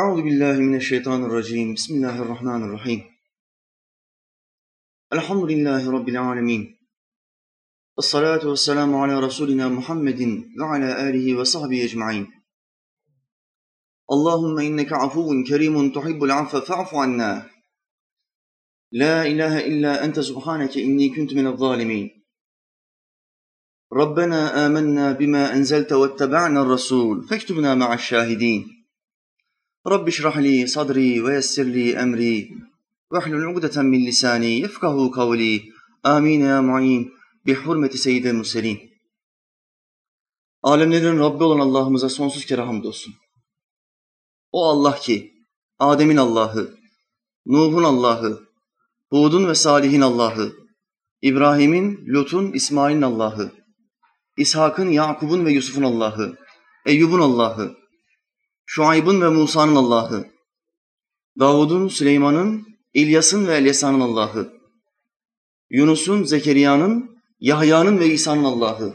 أعوذ بالله من الشيطان الرجيم. بسم الله الرحمن الرحيم. الحمد لله رب العالمين. الصلاة والسلام على رسولنا محمد وعلى آله وصحبه أجمعين. اللهم إنك عفو كريم تحب العفو فاعف عنا. لا إله إلا أنت سبحانك إني كنت من الظالمين. ربنا آمنا بما أنزلت واتبعنا الرسول فاكتبنا مع الشاهدين. رب اشرح لي صدري ويسر لي أمري واحلل عقدة من لساني يفقه قولي آمين يا معين بحرمة سيد المرسلين Alemlerin Rabbi olan Allah'ımıza sonsuz kere hamdolsun. O Allah ki, Adem'in Allah'ı, Nuh'un Allah'ı, Hud'un ve Salih'in Allah'ı, İbrahim'in, Lut'un, İsmail'in Allah'ı, İshak'ın, Yakub'un ve Yusuf'un Allah'ı, Eyyub'un Allah'ı, Şuayb'ın ve Musa'nın Allah'ı, Davud'un, Süleyman'ın, İlyas'ın ve Elyasa'nın Allah'ı, Yunus'un, Zekeriya'nın, Yahya'nın ve İsa'nın Allah'ı.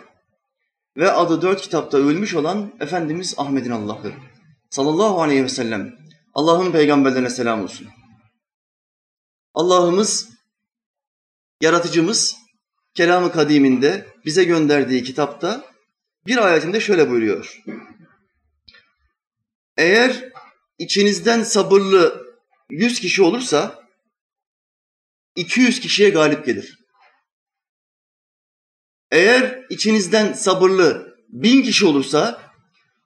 Ve adı dört kitapta ölmüş olan Efendimiz Ahmet'in Allah'ı. Sallallahu aleyhi ve sellem. Allah'ın peygamberlerine selam olsun. Allah'ımız, yaratıcımız kelamı kadiminde bize gönderdiği kitapta bir ayetinde şöyle buyuruyor. Eğer içinizden sabırlı yüz kişi olursa 200 kişiye galip gelir. Eğer içinizden sabırlı bin kişi olursa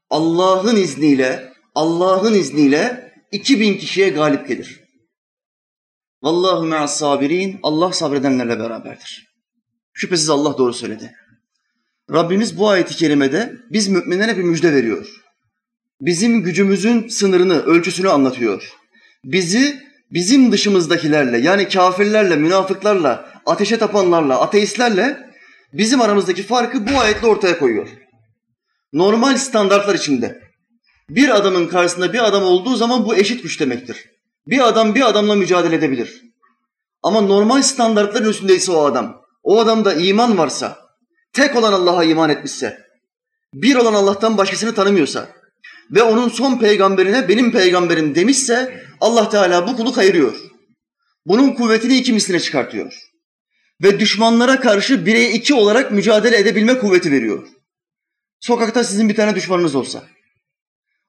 Allah'ın izniyle, Allah'ın izniyle 2000 kişiye galip gelir. Vallahu me'as sabirin. Allah sabredenlerle beraberdir. Şüphesiz Allah doğru söyledi. Rabbimiz bu ayeti kerimede biz müminlere bir müjde veriyor. Bizim gücümüzün sınırını, ölçüsünü anlatıyor. Bizi bizim dışımızdakilerle yani kafirlerle, münafıklarla, ateşe tapanlarla, ateistlerle bizim aramızdaki farkı bu ayetle ortaya koyuyor. Normal standartlar içinde bir adamın karşısında bir adam olduğu zaman bu eşit güç demektir. Bir adam bir adamla mücadele edebilir. Ama normal standartların üstündeyse o adam, o adamda iman varsa, tek olan Allah'a iman etmişse, bir olan Allah'tan başkasını tanımıyorsa ve onun son peygamberine benim peygamberim demişse Allah Teala bu kulu kayırıyor. Bunun kuvvetini iki misline çıkartıyor. Ve düşmanlara karşı bire iki olarak mücadele edebilme kuvveti veriyor. Sokakta sizin bir tane düşmanınız olsa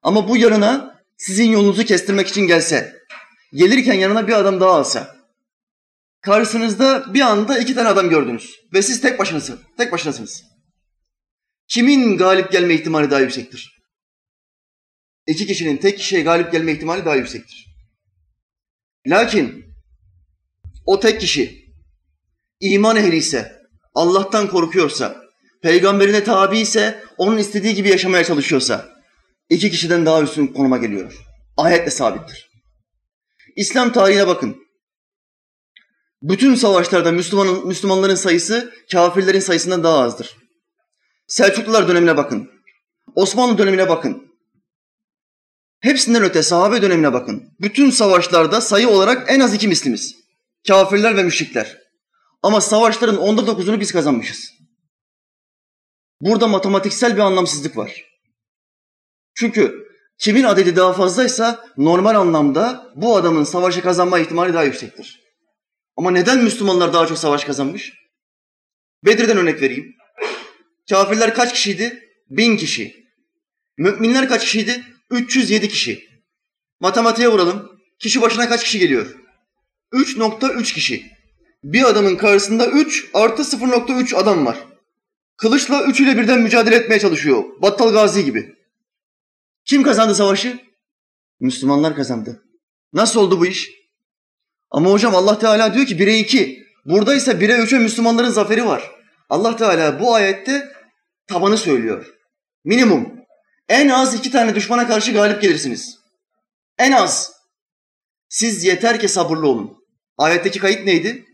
ama bu yanına sizin yolunuzu kestirmek için gelse, gelirken yanına bir adam daha alsa, karşınızda bir anda iki tane adam gördünüz ve siz tek başınasınız, tek başınasınız. Kimin galip gelme ihtimali daha yüksektir? İki kişinin tek kişiye galip gelme ihtimali daha yüksektir. Lakin o tek kişi iman ehli ise, Allah'tan korkuyorsa, peygamberine tabi ise, onun istediği gibi yaşamaya çalışıyorsa, iki kişiden daha üstün konuma geliyor. Ayetle sabittir. İslam tarihine bakın. Bütün savaşlarda Müslümanın, Müslümanların sayısı kafirlerin sayısından daha azdır. Selçuklular dönemine bakın. Osmanlı dönemine bakın. Hepsinden öte sahabe dönemine bakın. Bütün savaşlarda sayı olarak en az iki mislimiz. Kafirler ve müşrikler. Ama savaşların onda dokuzunu biz kazanmışız. Burada matematiksel bir anlamsızlık var. Çünkü kimin adedi daha fazlaysa normal anlamda bu adamın savaşı kazanma ihtimali daha yüksektir. Ama neden Müslümanlar daha çok savaş kazanmış? Bedir'den örnek vereyim. Kafirler kaç kişiydi? Bin kişi. Müminler kaç kişiydi? 307 kişi. Matematiğe vuralım. Kişi başına kaç kişi geliyor? 3.3 kişi. Bir adamın karşısında 3 artı 0.3 adam var. Kılıçla üçüyle birden mücadele etmeye çalışıyor. Battal Gazi gibi. Kim kazandı savaşı? Müslümanlar kazandı. Nasıl oldu bu iş? Ama hocam Allah Teala diyor ki 1'e 2. Buradaysa 1'e 3'e Müslümanların zaferi var. Allah Teala bu ayette tabanı söylüyor. Minimum. En az iki tane düşmana karşı galip gelirsiniz. En az. Siz yeter ki sabırlı olun. Ayetteki kayıt neydi?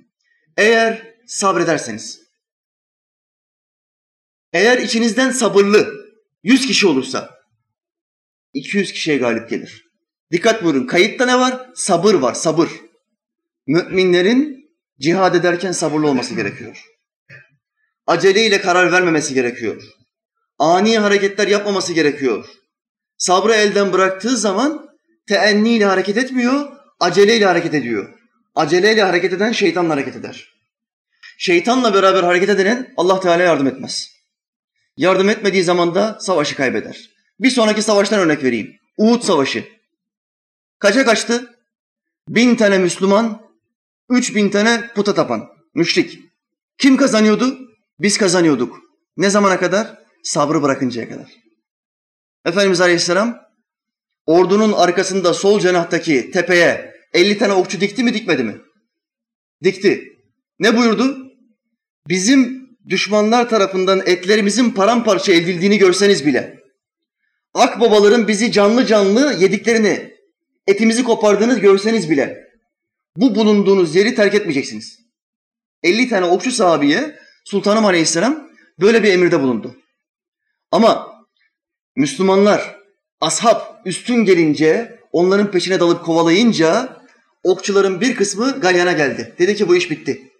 Eğer sabrederseniz. Eğer içinizden sabırlı 100 kişi olursa 200 kişiye galip gelir. Dikkat buyurun. Kayıtta ne var? Sabır var, sabır. Müminlerin cihad ederken sabırlı olması gerekiyor. Aceleyle karar vermemesi gerekiyor. Ani hareketler yapmaması gerekiyor. Sabrı elden bıraktığı zaman teenniyle hareket etmiyor, aceleyle hareket ediyor. Aceleyle hareket eden şeytanla hareket eder. Şeytanla beraber hareket edenin Allah Teala yardım etmez. Yardım etmediği zaman da savaşı kaybeder. Bir sonraki savaştan örnek vereyim. Uhud Savaşı. Kaça kaçtı? Bin tane Müslüman, üç bin tane puta tapan, müşrik. Kim kazanıyordu? Biz kazanıyorduk. Ne zamana kadar? Sabrı bırakıncaya kadar. Efendimiz Aleyhisselam ordunun arkasında sol cenahtaki tepeye 50 tane okçu dikti mi dikmedi mi? Dikti. Ne buyurdu? Bizim düşmanlar tarafından etlerimizin paramparça edildiğini görseniz bile, akbabaların bizi canlı canlı yediklerini, etimizi kopardığını görseniz bile, bu bulunduğunuz yeri terk etmeyeceksiniz. 50 tane okçu sahabiye Sultanım Aleyhisselam böyle bir emirde bulundu. Ama Müslümanlar, ashab üstün gelince, onların peşine dalıp kovalayınca okçuların bir kısmı galyana geldi. Dedi ki bu iş bitti.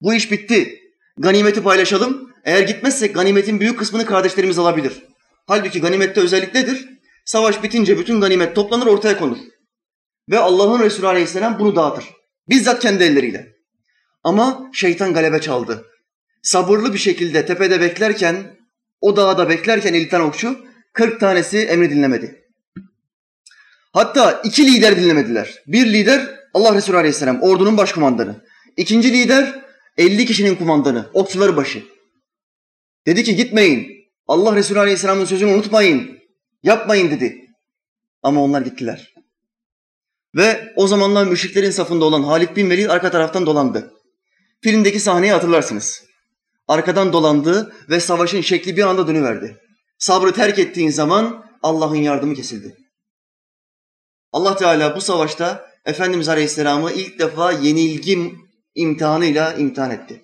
Bu iş bitti. Ganimeti paylaşalım. Eğer gitmezsek ganimetin büyük kısmını kardeşlerimiz alabilir. Halbuki ganimette özellik nedir? Savaş bitince bütün ganimet toplanır ortaya konur. Ve Allah'ın Resulü Aleyhisselam bunu dağıtır. Bizzat kendi elleriyle. Ama şeytan galebe çaldı. Sabırlı bir şekilde tepede beklerken, o dağda beklerken 50 tane okçu, 40 tanesi emri dinlemedi. Hatta iki lider dinlemediler. Bir lider Allah Resulü Aleyhisselam, ordunun başkumandanı. İkinci lider 50 kişinin kumandanı, okçuları başı. Dedi ki gitmeyin. Allah Resulü Aleyhisselam'ın sözünü unutmayın. Yapmayın dedi. Ama onlar gittiler. Ve o zamanlar müşriklerin safında olan Halid bin Velid arka taraftan dolandı. Filmdeki sahneyi hatırlarsınız. Arkadan dolandı ve savaşın şekli bir anda dönüverdi. Sabrı terk ettiğin zaman Allah'ın yardımı kesildi. Allah Teala bu savaşta Efendimiz Aleyhisselam'ı ilk defa yenilgi imtihanıyla imtihan etti.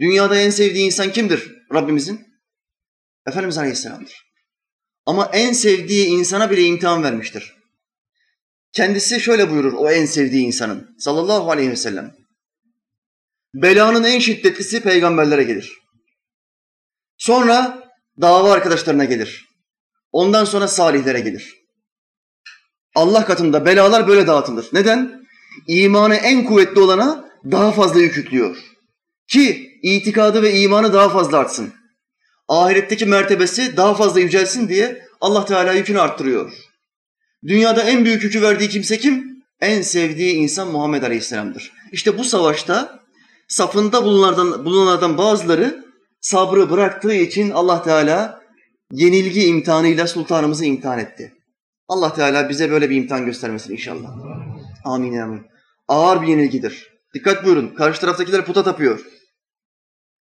Dünyada en sevdiği insan kimdir Rabbimizin? Efendimiz Aleyhisselam'dır. Ama en sevdiği insana bile imtihan vermiştir. Kendisi şöyle buyurur o en sevdiği insanın sallallahu aleyhi ve sellem. Belanın en şiddetlisi peygamberlere gelir. Sonra dava arkadaşlarına gelir. Ondan sonra salihlere gelir. Allah katında belalar böyle dağıtılır. Neden? İmanı en kuvvetli olana daha fazla yük yüklüyor. Ki itikadı ve imanı daha fazla artsın. Ahiretteki mertebesi daha fazla yücelsin diye Allah Teala yükünü arttırıyor. Dünyada en büyük yükü verdiği kimse kim? En sevdiği insan Muhammed Aleyhisselam'dır. İşte bu savaşta safında bulunanlardan, bulunanlardan bazıları sabrı bıraktığı için Allah Teala yenilgi imtihanıyla sultanımızı imtihan etti. Allah Teala bize böyle bir imtihan göstermesin inşallah. Amin amin. Ağır bir yenilgidir. Dikkat buyurun. Karşı taraftakiler puta tapıyor.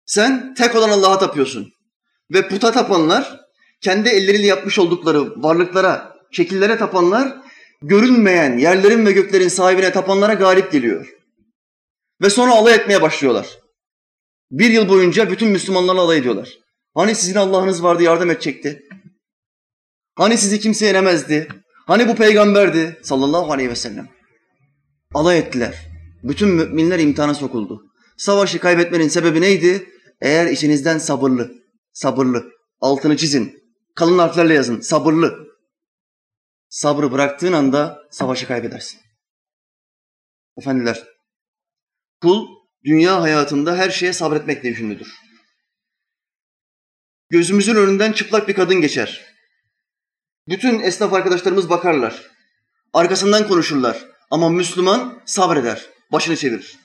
Sen tek olan Allah'a tapıyorsun. Ve puta tapanlar kendi elleriyle yapmış oldukları varlıklara, şekillere tapanlar görünmeyen yerlerin ve göklerin sahibine tapanlara galip geliyor. Ve sonra alay etmeye başlıyorlar. Bir yıl boyunca bütün Müslümanlarla alay ediyorlar. Hani sizin Allah'ınız vardı yardım edecekti? Hani sizi kimse yenemezdi? Hani bu peygamberdi sallallahu aleyhi ve sellem? Alay ettiler. Bütün müminler imtihana sokuldu. Savaşı kaybetmenin sebebi neydi? Eğer içinizden sabırlı, sabırlı, altını çizin, kalın harflerle yazın, sabırlı. Sabrı bıraktığın anda savaşı kaybedersin. Efendiler, kul dünya hayatında her şeye sabretmekle yükümlüdür. Gözümüzün önünden çıplak bir kadın geçer. Bütün esnaf arkadaşlarımız bakarlar. Arkasından konuşurlar. Ama Müslüman sabreder, başını çevirir.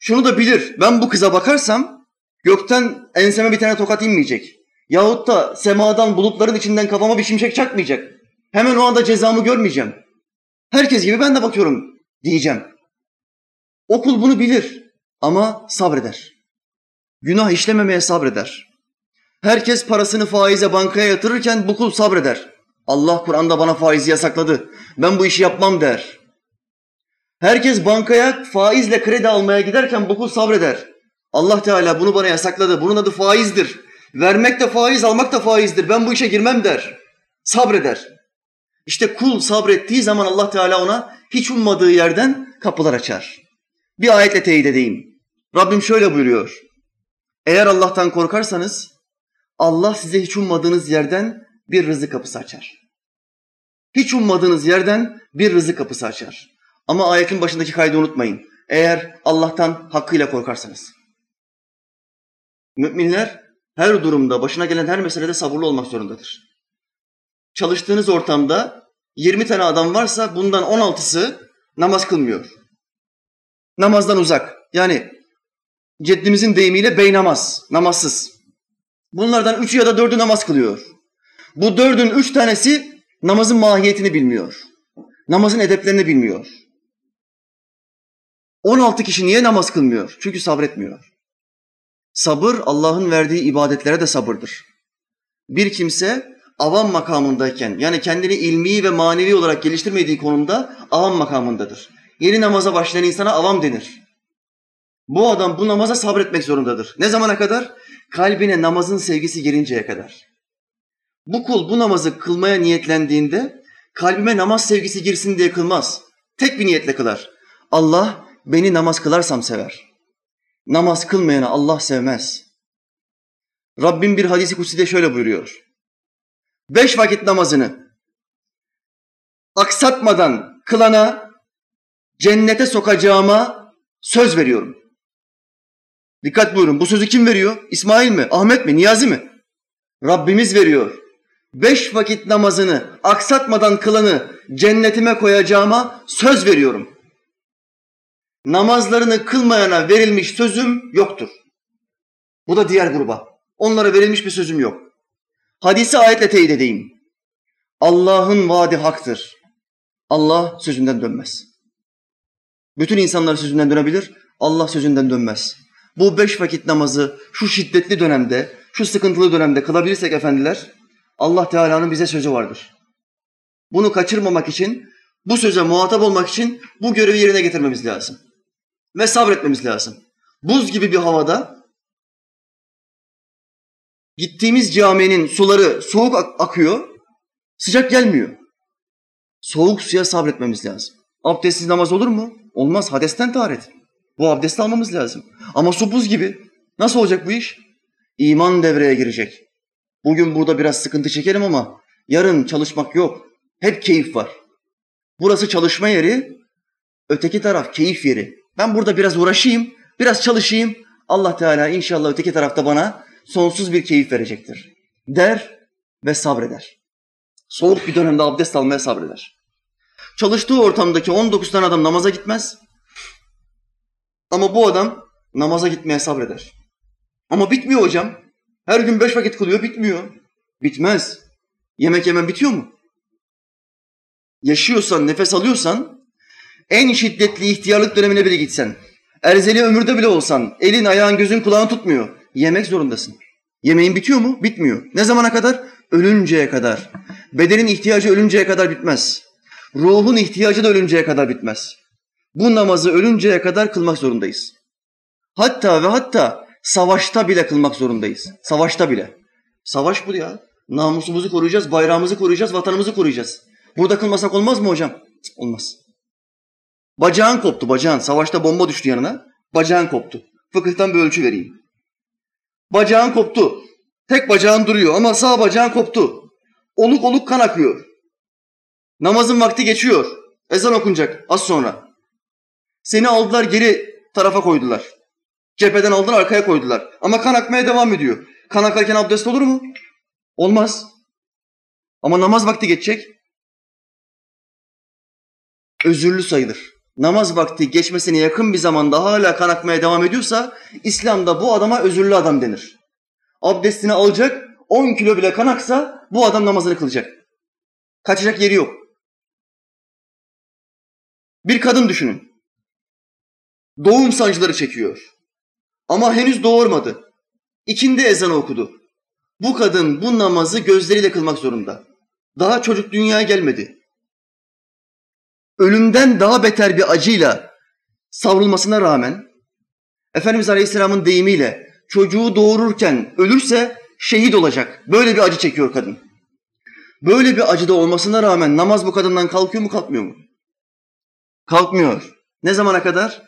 Şunu da bilir, ben bu kıza bakarsam gökten enseme bir tane tokat inmeyecek. Yahut da semadan bulutların içinden kafama bir şimşek çakmayacak. Hemen o anda cezamı görmeyeceğim. Herkes gibi ben de bakıyorum diyeceğim. Okul bunu bilir ama sabreder. Günah işlememeye sabreder. Herkes parasını faize bankaya yatırırken bu kul sabreder. Allah Kur'an'da bana faizi yasakladı. Ben bu işi yapmam der. Herkes bankaya faizle kredi almaya giderken bu kul sabreder. Allah Teala bunu bana yasakladı. Bunun adı faizdir. Vermek de faiz, almak da faizdir. Ben bu işe girmem der. Sabreder. İşte kul sabrettiği zaman Allah Teala ona hiç ummadığı yerden kapılar açar. Bir ayetle teyit edeyim. Rabbim şöyle buyuruyor. Eğer Allah'tan korkarsanız Allah size hiç ummadığınız yerden bir rızık kapısı açar. Hiç ummadığınız yerden bir rızık kapısı açar. Ama ayetin başındaki kaydı unutmayın. Eğer Allah'tan hakkıyla korkarsanız. Müminler her durumda, başına gelen her meselede sabırlı olmak zorundadır. Çalıştığınız ortamda 20 tane adam varsa bundan 16'sı namaz kılmıyor. Namazdan uzak. Yani ceddimizin deyimiyle bey namaz, namazsız. Bunlardan üçü ya da dördü namaz kılıyor. Bu dördün üç tanesi namazın mahiyetini bilmiyor. Namazın edeplerini bilmiyor. 16 kişi niye namaz kılmıyor? Çünkü sabretmiyor. Sabır Allah'ın verdiği ibadetlere de sabırdır. Bir kimse avam makamındayken yani kendini ilmi ve manevi olarak geliştirmediği konumda avam makamındadır. Yeni namaza başlayan insana avam denir. Bu adam bu namaza sabretmek zorundadır. Ne zamana kadar? Kalbine namazın sevgisi girinceye kadar. Bu kul bu namazı kılmaya niyetlendiğinde kalbime namaz sevgisi girsin diye kılmaz. Tek bir niyetle kılar. Allah beni namaz kılarsam sever. Namaz kılmayanı Allah sevmez. Rabbim bir hadisi kutside şöyle buyuruyor. Beş vakit namazını aksatmadan kılana cennete sokacağıma söz veriyorum. Dikkat buyurun. Bu sözü kim veriyor? İsmail mi? Ahmet mi? Niyazi mi? Rabbimiz veriyor. Beş vakit namazını aksatmadan kılanı cennetime koyacağıma söz veriyorum namazlarını kılmayana verilmiş sözüm yoktur. Bu da diğer gruba. Onlara verilmiş bir sözüm yok. Hadisi ayetle teyit edeyim. Allah'ın vaadi haktır. Allah sözünden dönmez. Bütün insanlar sözünden dönebilir, Allah sözünden dönmez. Bu beş vakit namazı şu şiddetli dönemde, şu sıkıntılı dönemde kılabilirsek efendiler, Allah Teala'nın bize sözü vardır. Bunu kaçırmamak için, bu söze muhatap olmak için bu görevi yerine getirmemiz lazım ve sabretmemiz lazım. Buz gibi bir havada gittiğimiz caminin suları soğuk ak- akıyor, sıcak gelmiyor. Soğuk suya sabretmemiz lazım. Abdestsiz namaz olur mu? Olmaz. Hadesten taharet. Bu abdesti almamız lazım. Ama su buz gibi. Nasıl olacak bu iş? İman devreye girecek. Bugün burada biraz sıkıntı çekerim ama yarın çalışmak yok. Hep keyif var. Burası çalışma yeri, öteki taraf keyif yeri. Ben burada biraz uğraşayım, biraz çalışayım. Allah Teala inşallah öteki tarafta bana sonsuz bir keyif verecektir. Der ve sabreder. Soğuk bir dönemde abdest almaya sabreder. Çalıştığı ortamdaki 19 tane adam namaza gitmez. Ama bu adam namaza gitmeye sabreder. Ama bitmiyor hocam. Her gün beş vakit kılıyor, bitmiyor. Bitmez. Yemek yemen bitiyor mu? Yaşıyorsan, nefes alıyorsan en şiddetli ihtiyarlık dönemine bile gitsen, erzeli ömürde bile olsan, elin, ayağın, gözün, kulağın tutmuyor. Yemek zorundasın. Yemeğin bitiyor mu? Bitmiyor. Ne zamana kadar? Ölünceye kadar. Bedenin ihtiyacı ölünceye kadar bitmez. Ruhun ihtiyacı da ölünceye kadar bitmez. Bu namazı ölünceye kadar kılmak zorundayız. Hatta ve hatta savaşta bile kılmak zorundayız. Savaşta bile. Savaş bu ya. Namusumuzu koruyacağız, bayrağımızı koruyacağız, vatanımızı koruyacağız. Burada kılmasak olmaz mı hocam? olmaz. Bacağın koptu bacağın. Savaşta bomba düştü yanına. Bacağın koptu. Fıkıhtan bir ölçü vereyim. Bacağın koptu. Tek bacağın duruyor ama sağ bacağın koptu. Oluk oluk kan akıyor. Namazın vakti geçiyor. Ezan okunacak az sonra. Seni aldılar geri tarafa koydular. Cepheden aldılar arkaya koydular. Ama kan akmaya devam ediyor. Kan akarken abdest olur mu? Olmaz. Ama namaz vakti geçecek. Özürlü sayılır namaz vakti geçmesine yakın bir zamanda hala kan akmaya devam ediyorsa İslam'da bu adama özürlü adam denir. Abdestini alacak 10 kilo bile kan aksa bu adam namazını kılacak. Kaçacak yeri yok. Bir kadın düşünün. Doğum sancıları çekiyor. Ama henüz doğurmadı. İkindi ezanı okudu. Bu kadın bu namazı gözleriyle kılmak zorunda. Daha çocuk dünyaya gelmedi ölümden daha beter bir acıyla savrulmasına rağmen Efendimiz Aleyhisselam'ın deyimiyle çocuğu doğururken ölürse şehit olacak. Böyle bir acı çekiyor kadın. Böyle bir acıda olmasına rağmen namaz bu kadından kalkıyor mu kalkmıyor mu? Kalkmıyor. Ne zamana kadar?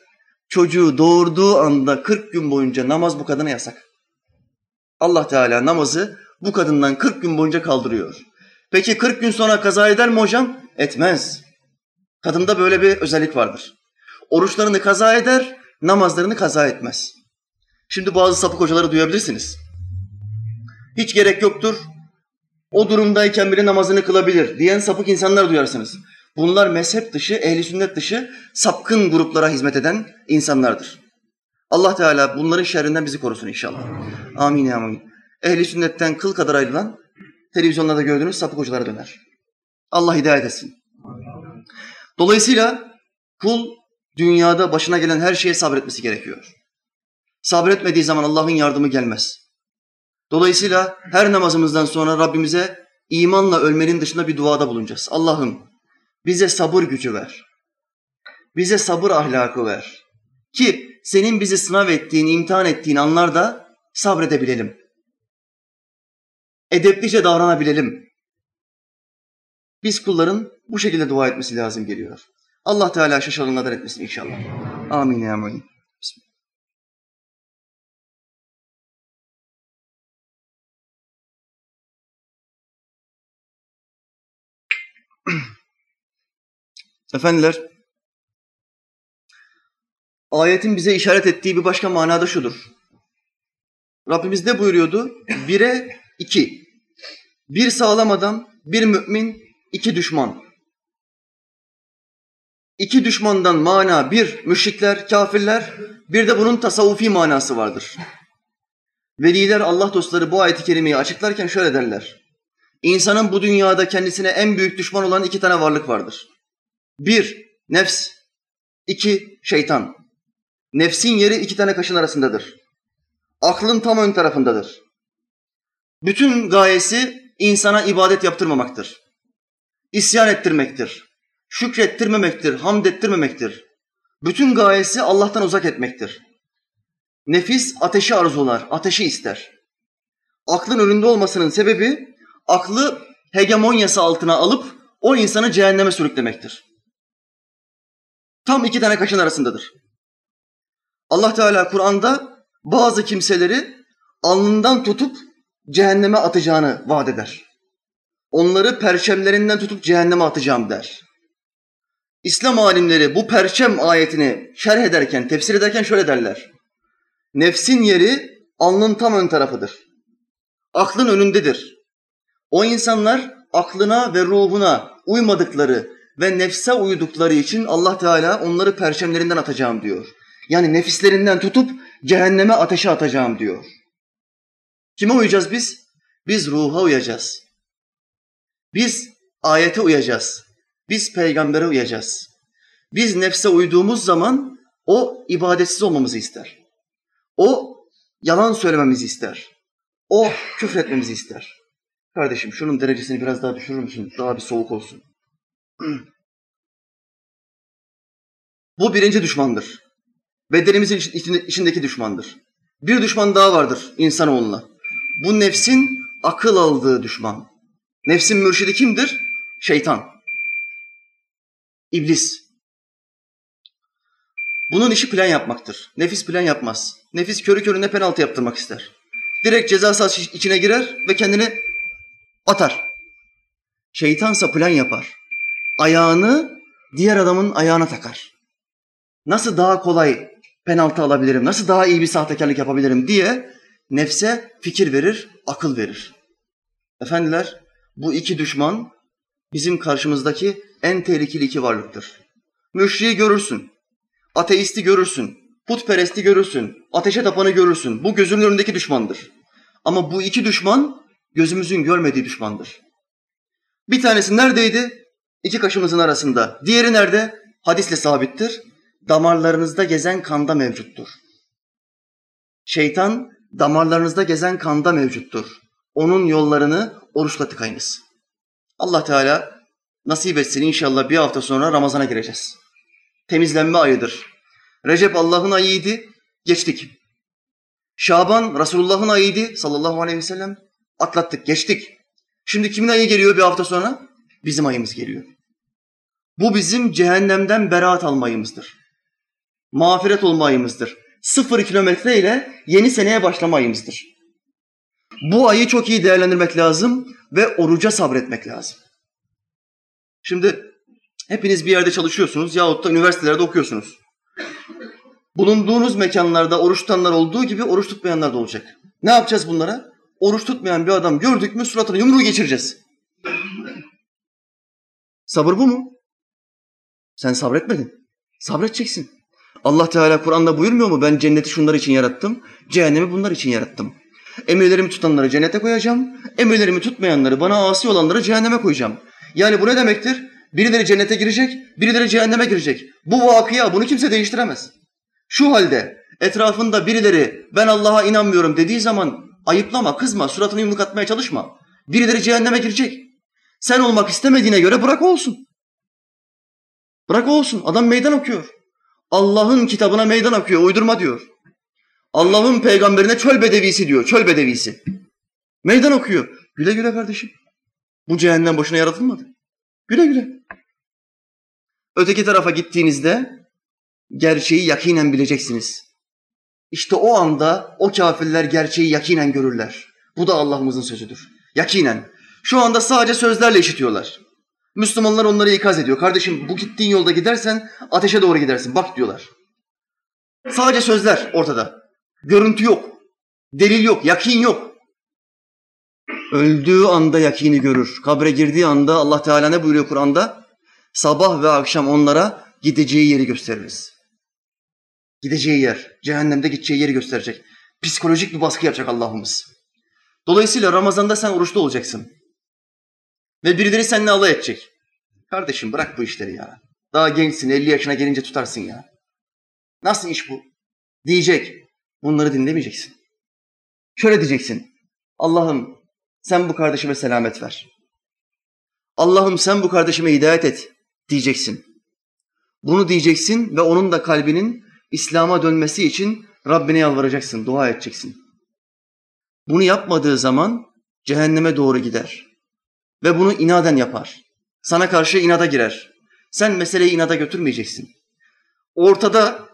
Çocuğu doğurduğu anda 40 gün boyunca namaz bu kadına yasak. Allah Teala namazı bu kadından 40 gün boyunca kaldırıyor. Peki 40 gün sonra kaza eder mi hocam? Etmez. Kadında böyle bir özellik vardır. Oruçlarını kaza eder, namazlarını kaza etmez. Şimdi bazı sapık hocaları duyabilirsiniz. Hiç gerek yoktur. O durumdayken bile namazını kılabilir diyen sapık insanlar duyarsınız. Bunlar mezhep dışı, ehli sünnet dışı sapkın gruplara hizmet eden insanlardır. Allah Teala bunların şerrinden bizi korusun inşallah. Amin ya amin. Ehli sünnetten kıl kadar ayrılan televizyonlarda gördüğünüz sapık hocalara döner. Allah hidayet etsin. Dolayısıyla kul dünyada başına gelen her şeye sabretmesi gerekiyor. Sabretmediği zaman Allah'ın yardımı gelmez. Dolayısıyla her namazımızdan sonra Rabbimize imanla ölmenin dışında bir duada bulunacağız. Allah'ım bize sabır gücü ver. Bize sabır ahlakı ver. Ki senin bizi sınav ettiğin, imtihan ettiğin anlarda sabredebilelim. Edeplice davranabilelim. Biz kulların bu şekilde dua etmesi lazım geliyor. Allah Teala şaşırınlardan etmesin inşallah. Amin ya amin. Efendiler, ayetin bize işaret ettiği bir başka manada şudur. Rabbimiz ne buyuruyordu? Bire iki. Bir sağlam adam, bir mümin, iki düşman. İki düşmandan mana bir müşrikler, kafirler, bir de bunun tasavvufi manası vardır. Veliler, Allah dostları bu ayeti kerimeyi açıklarken şöyle derler. İnsanın bu dünyada kendisine en büyük düşman olan iki tane varlık vardır. Bir, nefs. iki şeytan. Nefsin yeri iki tane kaşın arasındadır. Aklın tam ön tarafındadır. Bütün gayesi insana ibadet yaptırmamaktır. İsyan ettirmektir. Şükrettirmemektir, hamd ettirmemektir. Bütün gayesi Allah'tan uzak etmektir. Nefis ateşi arzular, ateşi ister. Aklın önünde olmasının sebebi aklı hegemonyası altına alıp o insanı cehenneme sürüklemektir. Tam iki tane kaşın arasındadır. Allah Teala Kur'an'da bazı kimseleri alnından tutup cehenneme atacağını vaat eder. Onları perçemlerinden tutup cehenneme atacağım der. İslam alimleri bu perçem ayetini şerh ederken, tefsir ederken şöyle derler. Nefsin yeri alnın tam ön tarafıdır. Aklın önündedir. O insanlar aklına ve ruhuna uymadıkları ve nefse uydukları için Allah Teala onları perçemlerinden atacağım diyor. Yani nefislerinden tutup cehenneme ateşe atacağım diyor. Kime uyacağız biz? Biz ruha uyacağız. Biz ayete uyacağız. Biz peygambere uyacağız. Biz nefse uyduğumuz zaman o ibadetsiz olmamızı ister. O yalan söylememizi ister. O küfretmemizi ister. Kardeşim şunun derecesini biraz daha düşürür müsün? Daha bir soğuk olsun. Bu birinci düşmandır. Bedenimizin içindeki düşmandır. Bir düşman daha vardır insanoğluna. Bu nefsin akıl aldığı düşman. Nefsin mürşidi kimdir? Şeytan. İblis. Bunun işi plan yapmaktır. Nefis plan yapmaz. Nefis körü körüne penaltı yaptırmak ister. Direkt ceza sahası içine girer ve kendini atar. Şeytansa plan yapar. Ayağını diğer adamın ayağına takar. Nasıl daha kolay penaltı alabilirim, nasıl daha iyi bir sahtekarlık yapabilirim diye nefse fikir verir, akıl verir. Efendiler, bu iki düşman bizim karşımızdaki en tehlikeli iki varlıktır. Müşriği görürsün, ateisti görürsün, putperesti görürsün, ateşe tapanı görürsün. Bu gözünün önündeki düşmandır. Ama bu iki düşman gözümüzün görmediği düşmandır. Bir tanesi neredeydi? İki kaşımızın arasında. Diğeri nerede? Hadisle sabittir. Damarlarınızda gezen kanda mevcuttur. Şeytan damarlarınızda gezen kanda mevcuttur. Onun yollarını oruçla tıkayınız. Allah Teala nasip etsin inşallah bir hafta sonra Ramazan'a gireceğiz. Temizlenme ayıdır. Recep Allah'ın ayıydı, geçtik. Şaban Resulullah'ın ayıydı sallallahu aleyhi ve sellem, atlattık, geçtik. Şimdi kimin ayı geliyor bir hafta sonra? Bizim ayımız geliyor. Bu bizim cehennemden beraat almayımızdır. Mağfiret olmayımızdır. Sıfır kilometre ile yeni seneye başlamayımızdır. Bu ayı çok iyi değerlendirmek lazım. ve oruca sabretmek lazım. Şimdi hepiniz bir yerde çalışıyorsunuz yahut da üniversitelerde okuyorsunuz. Bulunduğunuz mekanlarda oruç tutanlar olduğu gibi oruç tutmayanlar da olacak. Ne yapacağız bunlara? Oruç tutmayan bir adam gördük mü suratına yumruğu geçireceğiz. Sabır bu mu? Sen sabretmedin. Sabredeceksin. Allah Teala Kur'an'da buyurmuyor mu? Ben cenneti şunlar için yarattım, cehennemi bunlar için yarattım. Emirlerimi tutanları cennete koyacağım, emirlerimi tutmayanları, bana asi olanları cehenneme koyacağım. Yani bu ne demektir? Birileri cennete girecek, birileri cehenneme girecek. Bu vakıya, bunu kimse değiştiremez. Şu halde etrafında birileri ben Allah'a inanmıyorum dediği zaman ayıplama, kızma, suratını yumruk atmaya çalışma. Birileri cehenneme girecek. Sen olmak istemediğine göre bırak olsun. Bırak olsun. Adam meydan okuyor. Allah'ın kitabına meydan okuyor, uydurma diyor. Allah'ın peygamberine çöl bedevisi diyor, çöl bedevisi. Meydan okuyor. Güle güle kardeşim. Bu cehennem boşuna yaratılmadı. Güle güle. Öteki tarafa gittiğinizde gerçeği yakinen bileceksiniz. İşte o anda o kafirler gerçeği yakinen görürler. Bu da Allah'ımızın sözüdür. Yakinen. Şu anda sadece sözlerle işitiyorlar. Müslümanlar onları ikaz ediyor. Kardeşim bu gittiğin yolda gidersen ateşe doğru gidersin. Bak diyorlar. Sadece sözler ortada. Görüntü yok. Delil yok. Yakin yok. Öldüğü anda yakini görür. Kabre girdiği anda Allah Teala ne buyuruyor Kur'an'da? Sabah ve akşam onlara gideceği yeri gösteririz. Gideceği yer, cehennemde gideceği yeri gösterecek. Psikolojik bir baskı yapacak Allah'ımız. Dolayısıyla Ramazan'da sen oruçlu olacaksın. Ve birileri seninle alay edecek. Kardeşim bırak bu işleri ya. Daha gençsin, 50 yaşına gelince tutarsın ya. Nasıl iş bu? Diyecek. Bunları dinlemeyeceksin. Şöyle diyeceksin. Allah'ım sen bu kardeşime selamet ver. Allah'ım sen bu kardeşime hidayet et diyeceksin. Bunu diyeceksin ve onun da kalbinin İslam'a dönmesi için Rabbine yalvaracaksın, dua edeceksin. Bunu yapmadığı zaman cehenneme doğru gider. Ve bunu inaden yapar. Sana karşı inada girer. Sen meseleyi inada götürmeyeceksin. Ortada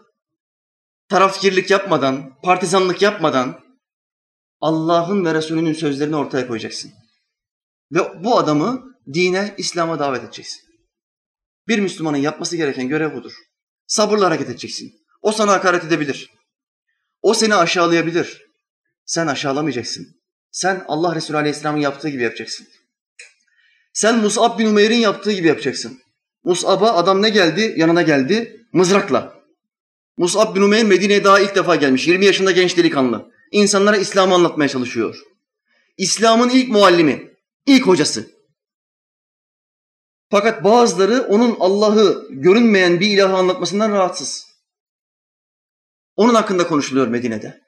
tarafkirlik yapmadan, partizanlık yapmadan Allah'ın ve Resulünün sözlerini ortaya koyacaksın. Ve bu adamı dine, İslam'a davet edeceksin. Bir Müslümanın yapması gereken görev budur. Sabırla hareket edeceksin. O sana hakaret edebilir. O seni aşağılayabilir. Sen aşağılamayacaksın. Sen Allah Resulü Aleyhisselam'ın yaptığı gibi yapacaksın. Sen Mus'ab bin Umeyr'in yaptığı gibi yapacaksın. Mus'ab'a adam ne geldi? Yanına geldi. Mızrakla. Mus'ab bin Umeyr Medine'ye daha ilk defa gelmiş. 20 yaşında genç delikanlı. İnsanlara İslam'ı anlatmaya çalışıyor. İslam'ın ilk muallimi, ilk hocası. Fakat bazıları onun Allah'ı görünmeyen bir ilahı anlatmasından rahatsız. Onun hakkında konuşuluyor Medine'de.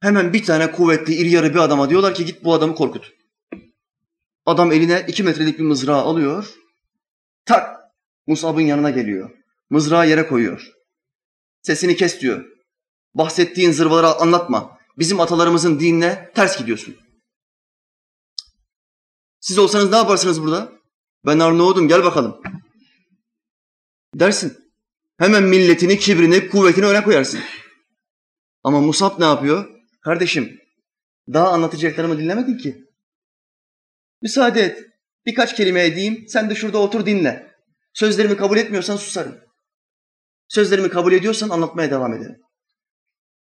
Hemen bir tane kuvvetli, iri yarı bir adama diyorlar ki git bu adamı korkut. Adam eline iki metrelik bir mızrağı alıyor. Tak! Musab'ın yanına geliyor. Mızrağı yere koyuyor. Sesini kes diyor. Bahsettiğin zırvaları anlatma. Bizim atalarımızın dinine ters gidiyorsun. Siz olsanız ne yaparsınız burada? Ben Arnavut'um gel bakalım. Dersin. Hemen milletini, kibrini, kuvvetini öne koyarsın. Ama Musab ne yapıyor? Kardeşim daha anlatacaklarımı dinlemedin ki. Müsaade et. Birkaç kelime edeyim. Sen de şurada otur dinle. Sözlerimi kabul etmiyorsan susarım. Sözlerimi kabul ediyorsan anlatmaya devam ederim.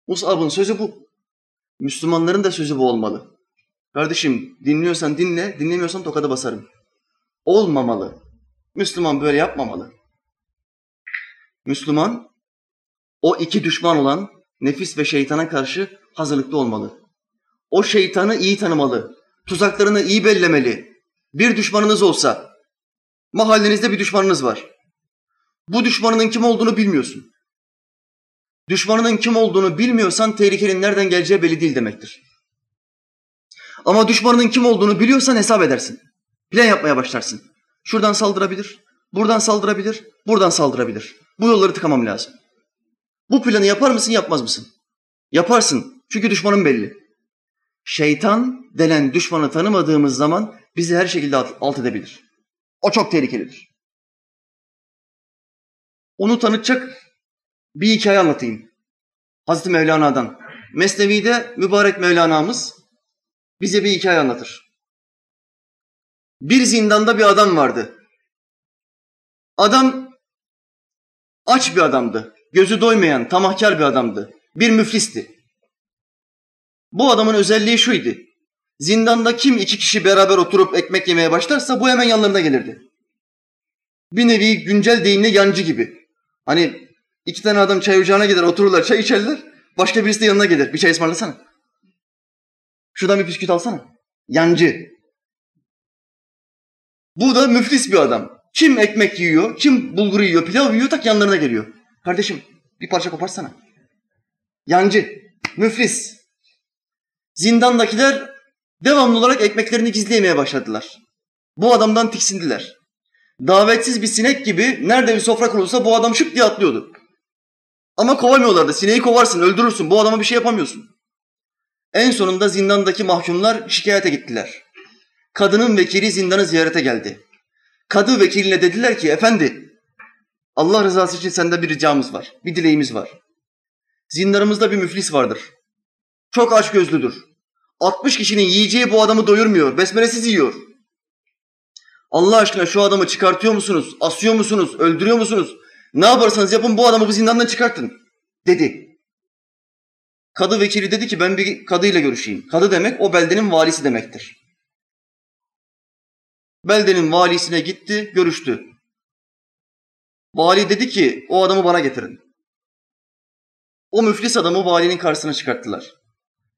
Mus'ab'ın sözü bu. Müslümanların da sözü bu olmalı. Kardeşim dinliyorsan dinle, dinlemiyorsan tokadı basarım. Olmamalı. Müslüman böyle yapmamalı. Müslüman o iki düşman olan nefis ve şeytana karşı hazırlıklı olmalı. O şeytanı iyi tanımalı. Tuzaklarını iyi bellemeli. Bir düşmanınız olsa, mahallenizde bir düşmanınız var. Bu düşmanının kim olduğunu bilmiyorsun. Düşmanının kim olduğunu bilmiyorsan tehlikenin nereden geleceği belli değil demektir. Ama düşmanının kim olduğunu biliyorsan hesap edersin. Plan yapmaya başlarsın. Şuradan saldırabilir, buradan saldırabilir, buradan saldırabilir. Bu yolları tıkamam lazım. Bu planı yapar mısın, yapmaz mısın? Yaparsın. Çünkü düşmanın belli. Şeytan denen düşmanı tanımadığımız zaman bizi her şekilde alt edebilir. O çok tehlikelidir. Onu tanıtacak bir hikaye anlatayım. Hazreti Mevlana'dan. Mesnevi'de mübarek Mevlana'mız bize bir hikaye anlatır. Bir zindanda bir adam vardı. Adam aç bir adamdı. Gözü doymayan, tamahkar bir adamdı. Bir müflisti. Bu adamın özelliği şuydu. Zindanda kim iki kişi beraber oturup ekmek yemeye başlarsa bu hemen yanlarına gelirdi. Bir nevi güncel deyimle yancı gibi. Hani iki tane adam çay ocağına gider otururlar çay içerler. Başka birisi de yanına gelir. Bir çay ısmarlasana. Şuradan bir bisküvit alsana. Yancı. Bu da müflis bir adam. Kim ekmek yiyor, kim bulgur yiyor, pilav yiyor tak yanlarına geliyor. Kardeşim bir parça koparsana. Yancı, müflis. Zindandakiler devamlı olarak ekmeklerini gizleyemeye başladılar. Bu adamdan tiksindiler. Davetsiz bir sinek gibi nerede bir sofra kurulsa bu adam şıp diye atlıyordu. Ama kovamıyorlardı. Sineği kovarsın, öldürürsün. Bu adama bir şey yapamıyorsun. En sonunda zindandaki mahkumlar şikayete gittiler. Kadının vekili zindanı ziyarete geldi. Kadı vekiline dediler ki efendi Allah rızası için sende bir ricamız var, bir dileğimiz var. Zindanımızda bir müflis vardır. Çok aç gözlüdür. 60 kişinin yiyeceği bu adamı doyurmuyor, besmelesiz yiyor. Allah aşkına şu adamı çıkartıyor musunuz, asıyor musunuz, öldürüyor musunuz? Ne yaparsanız yapın bu adamı bu zindandan çıkartın dedi. Kadı vekili dedi ki ben bir kadıyla görüşeyim. Kadı demek o beldenin valisi demektir. Beldenin valisine gitti, görüştü. Vali dedi ki o adamı bana getirin. O müflis adamı valinin karşısına çıkarttılar.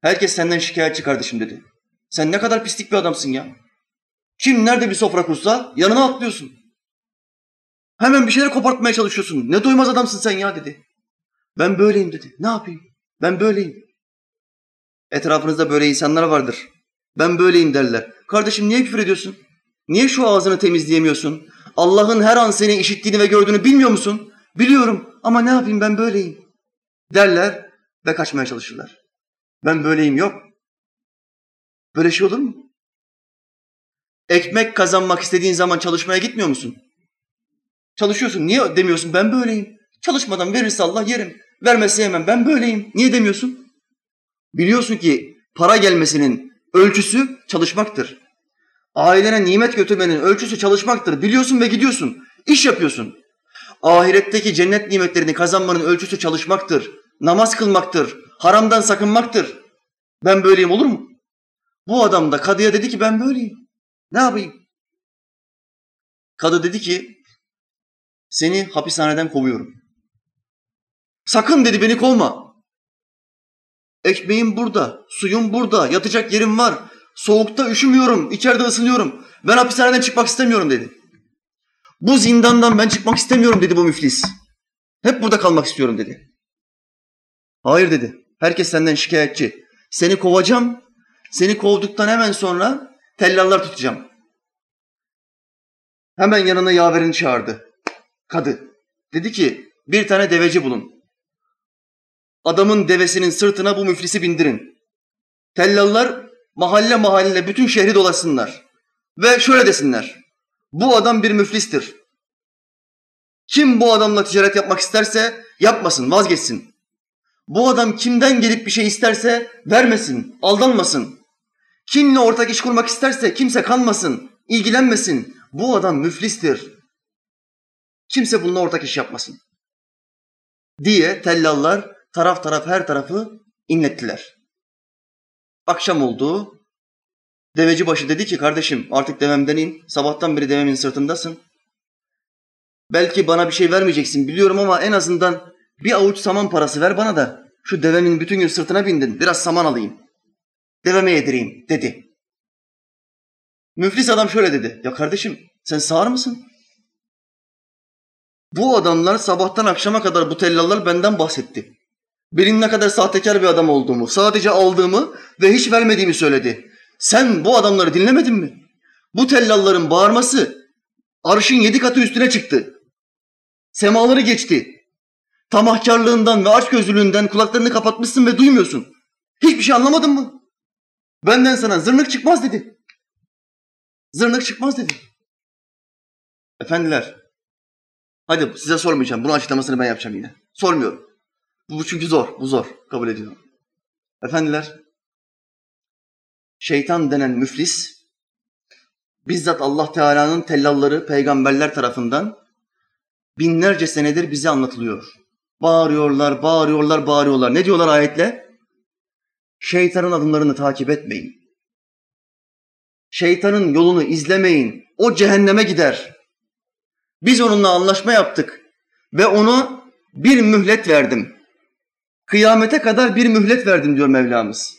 Herkes senden şikayetçi kardeşim dedi. Sen ne kadar pislik bir adamsın ya. Kim nerede bir sofra kursa yanına atlıyorsun. Hemen bir şeyler kopartmaya çalışıyorsun. Ne doymaz adamsın sen ya dedi. Ben böyleyim dedi. Ne yapayım? Ben böyleyim. Etrafınızda böyle insanlar vardır. Ben böyleyim derler. Kardeşim niye küfür ediyorsun? Niye şu ağzını temizleyemiyorsun? Allah'ın her an seni işittiğini ve gördüğünü bilmiyor musun? Biliyorum ama ne yapayım ben böyleyim. Derler ve kaçmaya çalışırlar. Ben böyleyim yok. Böyle şey olur mu? Ekmek kazanmak istediğin zaman çalışmaya gitmiyor musun? Çalışıyorsun. Niye demiyorsun ben böyleyim? Çalışmadan verirse Allah yerim. Vermezse yemem. Ben böyleyim. Niye demiyorsun? Biliyorsun ki para gelmesinin ölçüsü çalışmaktır. Ailene nimet götürmenin ölçüsü çalışmaktır. Biliyorsun ve gidiyorsun. İş yapıyorsun. Ahiretteki cennet nimetlerini kazanmanın ölçüsü çalışmaktır. Namaz kılmaktır. Haramdan sakınmaktır. Ben böyleyim olur mu? Bu adam da kadıya dedi ki ben böyleyim. Ne yapayım? Kadı dedi ki seni hapishaneden kovuyorum. Sakın dedi beni kovma. Ekmeğim burada, suyum burada, yatacak yerim var. Soğukta üşümüyorum, içeride ısınıyorum. Ben hapishaneden çıkmak istemiyorum dedi. Bu zindandan ben çıkmak istemiyorum dedi bu müflis. Hep burada kalmak istiyorum dedi. Hayır dedi. Herkes senden şikayetçi. Seni kovacağım. Seni kovduktan hemen sonra tellallar tutacağım. Hemen yanına yaverini çağırdı. Kadı. Dedi ki bir tane deveci bulun. Adamın devesinin sırtına bu müflisi bindirin. Tellallar mahalle mahalle bütün şehri dolasınlar. Ve şöyle desinler. Bu adam bir müflistir. Kim bu adamla ticaret yapmak isterse yapmasın, vazgeçsin. Bu adam kimden gelip bir şey isterse vermesin, aldanmasın. Kimle ortak iş kurmak isterse kimse kanmasın, ilgilenmesin. Bu adam müflistir. Kimse bununla ortak iş yapmasın. Diye tellallar taraf taraf her tarafı inlettiler. Akşam oldu. Deveci başı dedi ki kardeşim artık devemden in. Sabahtan beri devemin sırtındasın. Belki bana bir şey vermeyeceksin biliyorum ama en azından bir avuç saman parası ver bana da şu devemin bütün gün sırtına bindin biraz saman alayım. Deveme yedireyim dedi. Müflis adam şöyle dedi. Ya kardeşim sen sağır mısın? Bu adamlar sabahtan akşama kadar bu tellallar benden bahsetti. Benim ne kadar sahtekar bir adam olduğumu, sadece aldığımı ve hiç vermediğimi söyledi. Sen bu adamları dinlemedin mi? Bu tellalların bağırması arşın yedi katı üstüne çıktı. Semaları geçti. Tamahkarlığından ve açgözlülüğünden kulaklarını kapatmışsın ve duymuyorsun. Hiçbir şey anlamadın mı? Benden sana zırnık çıkmaz dedi. Zırnık çıkmaz dedi. Efendiler, hadi size sormayacağım. Bunun açıklamasını ben yapacağım yine. Sormuyorum. Bu çünkü zor, bu zor. Kabul ediyorum. Efendiler, şeytan denen müflis bizzat Allah Teala'nın tellalları peygamberler tarafından binlerce senedir bize anlatılıyor. Bağırıyorlar, bağırıyorlar, bağırıyorlar. Ne diyorlar ayetle? Şeytanın adımlarını takip etmeyin. Şeytanın yolunu izlemeyin. O cehenneme gider. Biz onunla anlaşma yaptık ve onu bir mühlet verdim. Kıyamete kadar bir mühlet verdim diyor Mevlamız.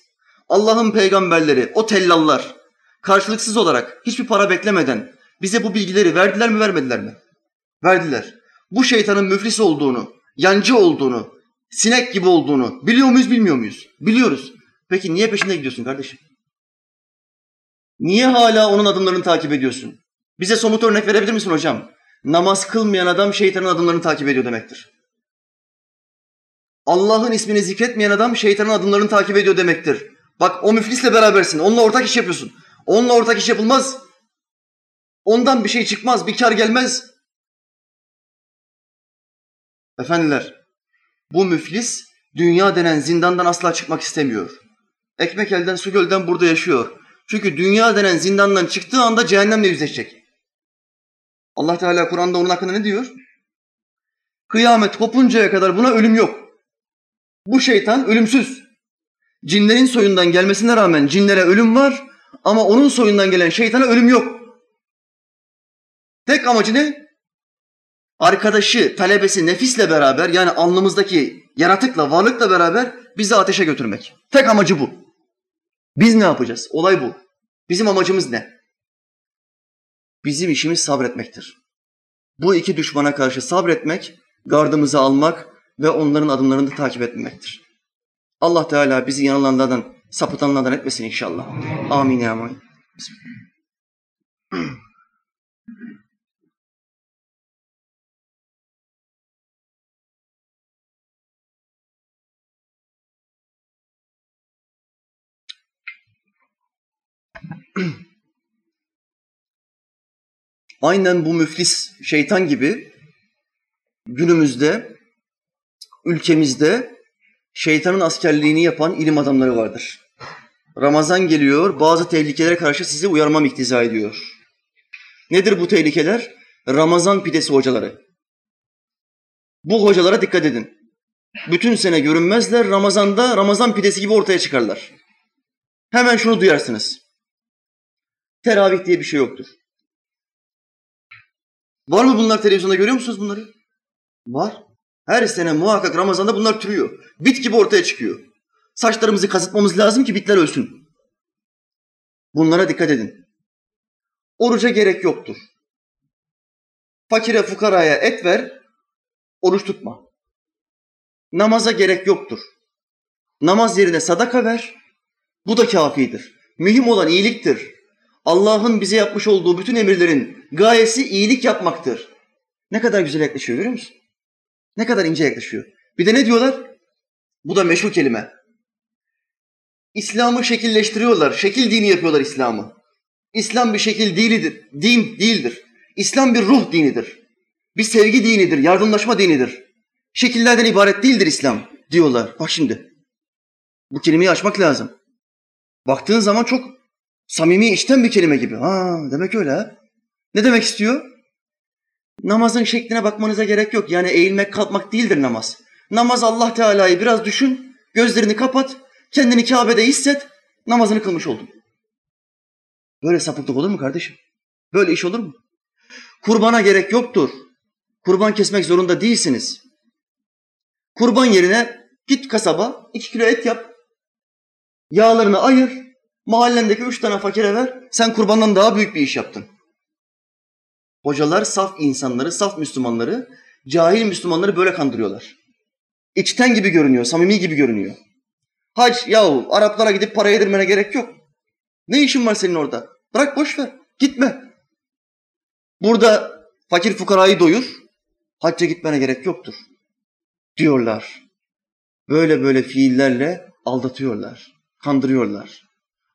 Allah'ın peygamberleri, o tellallar karşılıksız olarak hiçbir para beklemeden bize bu bilgileri verdiler mi vermediler mi? Verdiler. Bu şeytanın müflis olduğunu, yancı olduğunu, sinek gibi olduğunu biliyor muyuz bilmiyor muyuz? Biliyoruz. Peki niye peşinde gidiyorsun kardeşim? Niye hala onun adımlarını takip ediyorsun? Bize somut örnek verebilir misin hocam? Namaz kılmayan adam şeytanın adımlarını takip ediyor demektir. Allah'ın ismini zikretmeyen adam şeytanın adımlarını takip ediyor demektir. Bak o müflisle berabersin. Onunla ortak iş yapıyorsun. Onunla ortak iş yapılmaz. Ondan bir şey çıkmaz, bir kar gelmez. Efendiler, bu müflis dünya denen zindandan asla çıkmak istemiyor. Ekmek elden, su gölden burada yaşıyor. Çünkü dünya denen zindandan çıktığı anda cehennemle yüzleşecek. Allah Teala Kur'an'da onun hakkında ne diyor? Kıyamet kopuncaya kadar buna ölüm yok. Bu şeytan ölümsüz. Cinlerin soyundan gelmesine rağmen cinlere ölüm var ama onun soyundan gelen şeytana ölüm yok. Tek amacı ne? Arkadaşı, talebesi nefisle beraber yani alnımızdaki yaratıkla, varlıkla beraber bizi ateşe götürmek. Tek amacı bu. Biz ne yapacağız? Olay bu. Bizim amacımız ne? Bizim işimiz sabretmektir. Bu iki düşmana karşı sabretmek, gardımızı almak ve onların adımlarını takip etmemektir. Allah Teala bizi yanılanlardan, sapıtanlardan etmesin inşallah. Amin ya amin. Aynen bu müflis şeytan gibi günümüzde, ülkemizde şeytanın askerliğini yapan ilim adamları vardır. Ramazan geliyor, bazı tehlikelere karşı sizi uyarmam iktiza ediyor. Nedir bu tehlikeler? Ramazan pidesi hocaları. Bu hocalara dikkat edin. Bütün sene görünmezler, Ramazan'da Ramazan pidesi gibi ortaya çıkarlar. Hemen şunu duyarsınız. Teravih diye bir şey yoktur. Var mı bunlar televizyonda görüyor musunuz bunları? Var. Her sene muhakkak Ramazan'da bunlar türüyor. Bit gibi ortaya çıkıyor. Saçlarımızı kazıtmamız lazım ki bitler ölsün. Bunlara dikkat edin. Oruca gerek yoktur. Fakire fukaraya et ver, oruç tutma. Namaza gerek yoktur. Namaz yerine sadaka ver, bu da kafidir. Mühim olan iyiliktir. Allah'ın bize yapmış olduğu bütün emirlerin gayesi iyilik yapmaktır. Ne kadar güzel yaklaşıyor görüyor musun? Ne kadar ince yaklaşıyor. Bir de ne diyorlar? Bu da meşhur kelime. İslam'ı şekilleştiriyorlar. Şekil dini yapıyorlar İslam'ı. İslam bir şekil dinidir. Din değildir. İslam bir ruh dinidir. Bir sevgi dinidir, yardımlaşma dinidir. Şekillerden ibaret değildir İslam diyorlar. Bak şimdi. Bu kelimeyi açmak lazım. Baktığın zaman çok samimi içten bir kelime gibi. Ha demek öyle. Ne demek istiyor? Namazın şekline bakmanıza gerek yok. Yani eğilmek kalkmak değildir namaz. Namaz Allah Teala'yı biraz düşün, gözlerini kapat, kendini Kabe'de hisset, namazını kılmış oldun. Böyle sapıklık olur mu kardeşim? Böyle iş olur mu? Kurbana gerek yoktur. Kurban kesmek zorunda değilsiniz. Kurban yerine git kasaba, iki kilo et yap. Yağlarını ayır, mahallendeki üç tane fakire ver. Sen kurbandan daha büyük bir iş yaptın. Hocalar saf insanları, saf Müslümanları, cahil Müslümanları böyle kandırıyorlar. İçten gibi görünüyor, samimi gibi görünüyor. Hac yahu Araplara gidip para yedirmene gerek yok. Ne işin var senin orada? Bırak boş ver. Gitme. Burada fakir fukarayı doyur. Hacca gitmene gerek yoktur. Diyorlar. Böyle böyle fiillerle aldatıyorlar. Kandırıyorlar.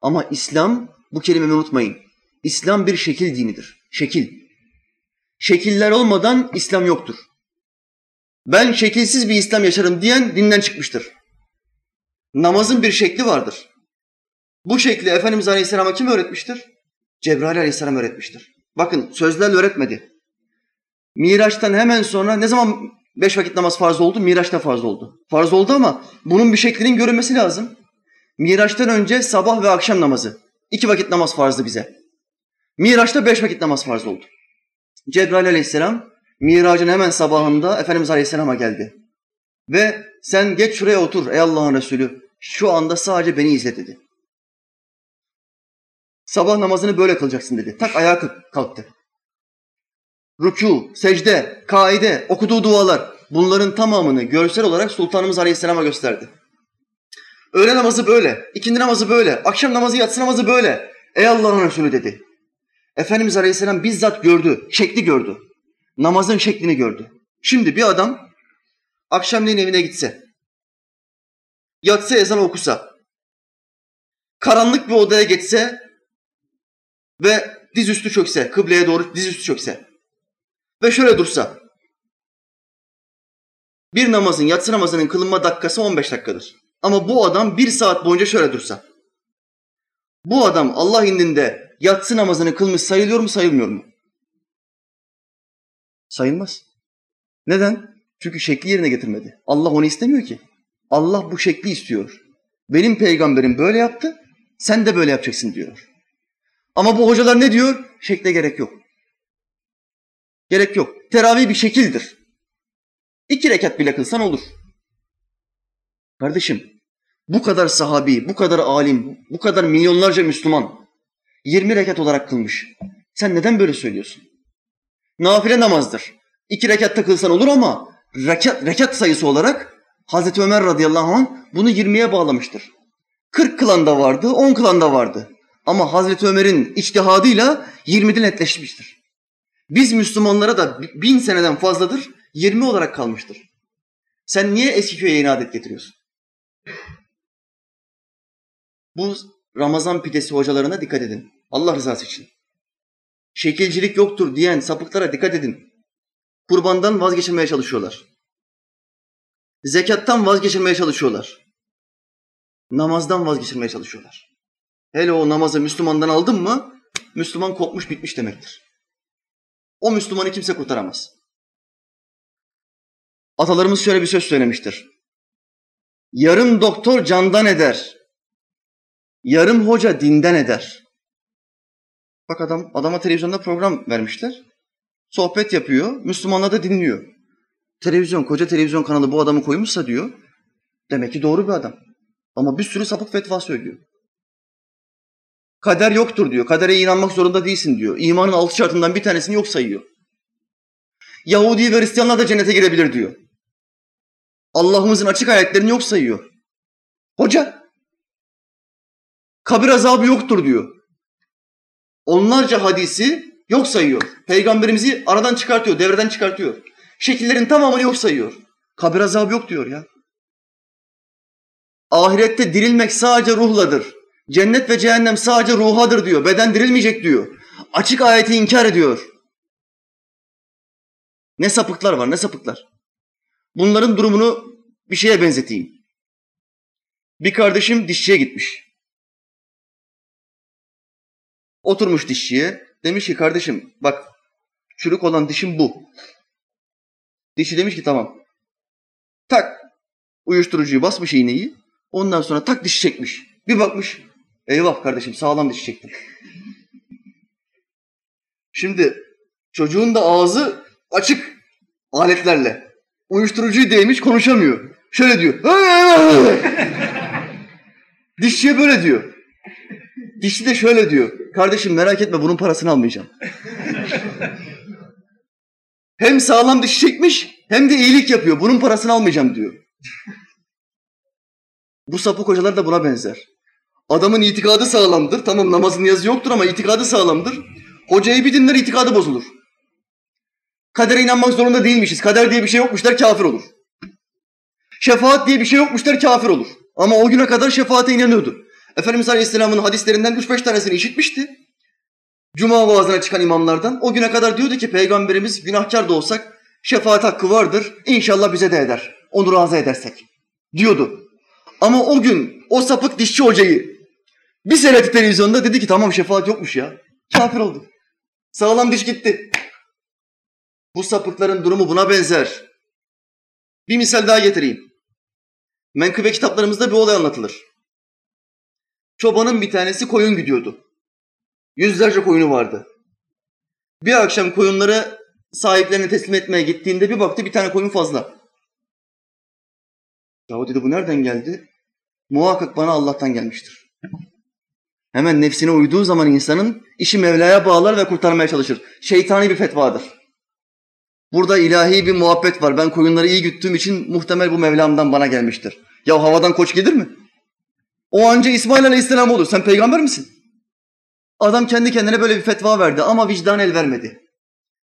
Ama İslam bu kelimeyi unutmayın. İslam bir şekil dinidir. Şekil. Şekiller olmadan İslam yoktur. Ben şekilsiz bir İslam yaşarım diyen dinden çıkmıştır. Namazın bir şekli vardır. Bu şekli Efendimiz Aleyhisselam'a kim öğretmiştir? Cebrail aleyhisselam öğretmiştir. Bakın sözlerle öğretmedi. Miraç'tan hemen sonra ne zaman beş vakit namaz farz oldu? Miraç'ta farz oldu. Farz oldu ama bunun bir şeklinin görünmesi lazım. Miraç'tan önce sabah ve akşam namazı. iki vakit namaz farzdı bize. Miraç'ta beş vakit namaz farz oldu. Cebrail aleyhisselam Miracın hemen sabahında Efendimiz aleyhisselama geldi. Ve sen geç şuraya otur ey Allah'ın Resulü. Şu anda sadece beni izle dedi. Sabah namazını böyle kılacaksın dedi. Tak ayağa kalktı. Rükû, secde, kaide, okuduğu dualar bunların tamamını görsel olarak Sultanımız Aleyhisselam'a gösterdi. Öğle namazı böyle, ikindi namazı böyle, akşam namazı, yatsı namazı böyle. Ey Allah'ın Resulü dedi. Efendimiz Aleyhisselam bizzat gördü, şekli gördü. Namazın şeklini gördü. Şimdi bir adam akşamleyin evine gitse, yatsı ezan okusa, karanlık bir odaya geçse ve dizüstü çökse, kıbleye doğru dizüstü çökse ve şöyle dursa, bir namazın, yatsı namazının kılınma dakikası 15 dakikadır. Ama bu adam bir saat boyunca şöyle dursa, bu adam Allah indinde yatsı namazını kılmış sayılıyor mu sayılmıyor mu? Sayılmaz. Neden? Çünkü şekli yerine getirmedi. Allah onu istemiyor ki. Allah bu şekli istiyor. Benim peygamberim böyle yaptı, sen de böyle yapacaksın diyor. Ama bu hocalar ne diyor? Şekle gerek yok. Gerek yok. Teravih bir şekildir. İki rekat bile kılsan olur. Kardeşim, bu kadar sahabi, bu kadar alim, bu kadar milyonlarca Müslüman 20 rekat olarak kılmış. Sen neden böyle söylüyorsun? Nafile namazdır. İki rekat takılsan olur ama rekat, rekat sayısı olarak Hazreti Ömer radıyallahu anh bunu 20'ye bağlamıştır. 40 kılan da vardı, 10 kılan da vardı. Ama Hazreti Ömer'in içtihadıyla 20'de netleşmiştir. Biz Müslümanlara da bin seneden fazladır 20 olarak kalmıştır. Sen niye eski köye adet getiriyorsun? Bu Ramazan pidesi hocalarına dikkat edin. Allah rızası için. Şekilcilik yoktur diyen sapıklara dikkat edin. Kurbandan vazgeçirmeye çalışıyorlar. Zekattan vazgeçirmeye çalışıyorlar. Namazdan vazgeçirmeye çalışıyorlar. Hele o namazı Müslümandan aldın mı, Müslüman kopmuş bitmiş demektir. O Müslümanı kimse kurtaramaz. Atalarımız şöyle bir söz söylemiştir. Yarım doktor candan eder. Yarım hoca dinden eder. Bak adam adama televizyonda program vermişler. Sohbet yapıyor, Müslümanlar da dinliyor. Televizyon, koca televizyon kanalı bu adamı koymuşsa diyor, demek ki doğru bir adam. Ama bir sürü sapık fetva söylüyor. Kader yoktur diyor. Kadere inanmak zorunda değilsin diyor. İmanın altı şartından bir tanesini yok sayıyor. Yahudi ve Hristiyanlar da cennete girebilir diyor. Allah'ımızın açık ayetlerini yok sayıyor. Hoca, kabir azabı yoktur diyor. Onlarca hadisi yok sayıyor. Peygamberimizi aradan çıkartıyor, devreden çıkartıyor. Şekillerin tamamını yok sayıyor. Kabir azabı yok diyor ya. Ahirette dirilmek sadece ruhladır. Cennet ve cehennem sadece ruhadır diyor. Beden dirilmeyecek diyor. Açık ayeti inkar ediyor. Ne sapıklar var, ne sapıklar. Bunların durumunu bir şeye benzeteyim. Bir kardeşim dişçiye gitmiş. Oturmuş dişçiye. Demiş ki kardeşim bak çürük olan dişim bu. Dişçi demiş ki tamam. Tak uyuşturucuyu basmış iğneyi. Ondan sonra tak dişi çekmiş. Bir bakmış. Eyvah kardeşim sağlam dişi çektim. Şimdi çocuğun da ağzı açık aletlerle. Uyuşturucuyu değmiş konuşamıyor. Şöyle diyor. Dişçiye böyle diyor. Dişçi de şöyle diyor. Kardeşim merak etme bunun parasını almayacağım. hem sağlam dişi çekmiş hem de iyilik yapıyor. Bunun parasını almayacağım diyor. Bu sapık hocalar da buna benzer. Adamın itikadı sağlamdır. Tamam namazın yazı yoktur ama itikadı sağlamdır. Hocayı bir dinler itikadı bozulur. Kadere inanmak zorunda değilmişiz. Kader diye bir şey yokmuş der kafir olur. Şefaat diye bir şey yokmuş der kafir olur. Ama o güne kadar şefaate inanıyordu. Efendimiz Aleyhisselam'ın hadislerinden 3-5 tanesini işitmişti. Cuma vaazına çıkan imamlardan. O güne kadar diyordu ki Peygamberimiz günahkar da olsak şefaat hakkı vardır. İnşallah bize de eder. Onu razı edersek. Diyordu. Ama o gün o sapık dişçi hocayı bir seyreti televizyonda dedi ki tamam şefaat yokmuş ya. Kafir oldu. Sağlam diş gitti. Bu sapıkların durumu buna benzer. Bir misal daha getireyim. Menkıbe kitaplarımızda bir olay anlatılır. Çobanın bir tanesi koyun gidiyordu. Yüzlerce koyunu vardı. Bir akşam koyunları sahiplerine teslim etmeye gittiğinde bir baktı bir tane koyun fazla. Ya dedi bu nereden geldi? Muhakkak bana Allah'tan gelmiştir. Hemen nefsine uyduğu zaman insanın işi Mevla'ya bağlar ve kurtarmaya çalışır. Şeytani bir fetvadır. Burada ilahi bir muhabbet var. Ben koyunları iyi güttüğüm için muhtemel bu Mevlam'dan bana gelmiştir. Ya havadan koç gelir mi? O anca İsmail Aleyhisselam olur. Sen peygamber misin? Adam kendi kendine böyle bir fetva verdi ama vicdan el vermedi.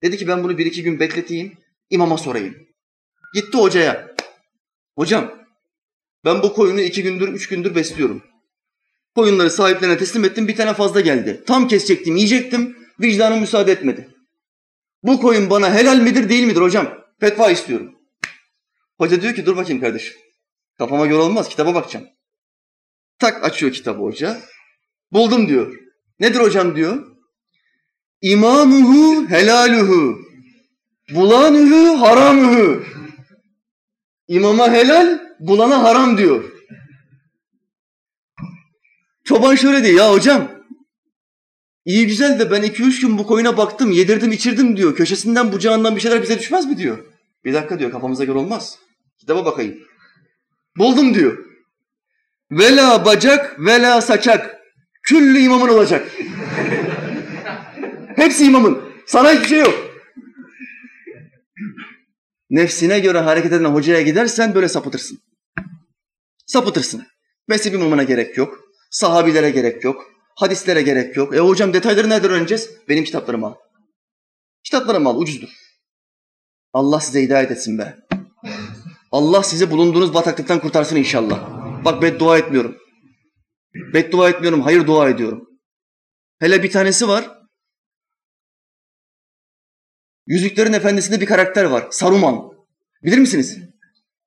Dedi ki ben bunu bir iki gün bekleteyim, imama sorayım. Gitti hocaya. Hocam, ben bu koyunu iki gündür, üç gündür besliyorum. Koyunları sahiplerine teslim ettim, bir tane fazla geldi. Tam kesecektim, yiyecektim, vicdanım müsaade etmedi. Bu koyun bana helal midir, değil midir hocam? Fetva istiyorum. Hoca diyor ki dur bakayım kardeşim. Kafama göre olmaz, kitaba bakacağım. Tak açıyor kitabı hoca. Buldum diyor. Nedir hocam diyor. İmamuhu helaluhu. Bulanuhu haramuhu. İmama helal, bulana haram diyor. Çoban şöyle diyor, ya hocam iyi güzel de ben iki üç gün bu koyuna baktım, yedirdim içirdim diyor. Köşesinden bucağından bir şeyler bize düşmez mi diyor. Bir dakika diyor, kafamıza göre olmaz. Kitaba bakayım. Buldum diyor. Vela bacak, vela saçak. Küllü imamın olacak. Hepsi imamın. Sana hiçbir şey yok. Nefsine göre hareket eden hocaya gidersen böyle sapıtırsın. Sapıtırsın. Mezhep imamına gerek yok. Sahabilere gerek yok. Hadislere gerek yok. E hocam detayları nereden öğreneceğiz? Benim kitaplarımı al. Kitaplarımı al, ucuzdur. Allah size hidayet etsin be. Allah sizi bulunduğunuz bataklıktan kurtarsın inşallah. Bak beddua etmiyorum. Beddua etmiyorum, hayır dua ediyorum. Hele bir tanesi var. Yüzüklerin Efendisi'nde bir karakter var. Saruman. Bilir misiniz?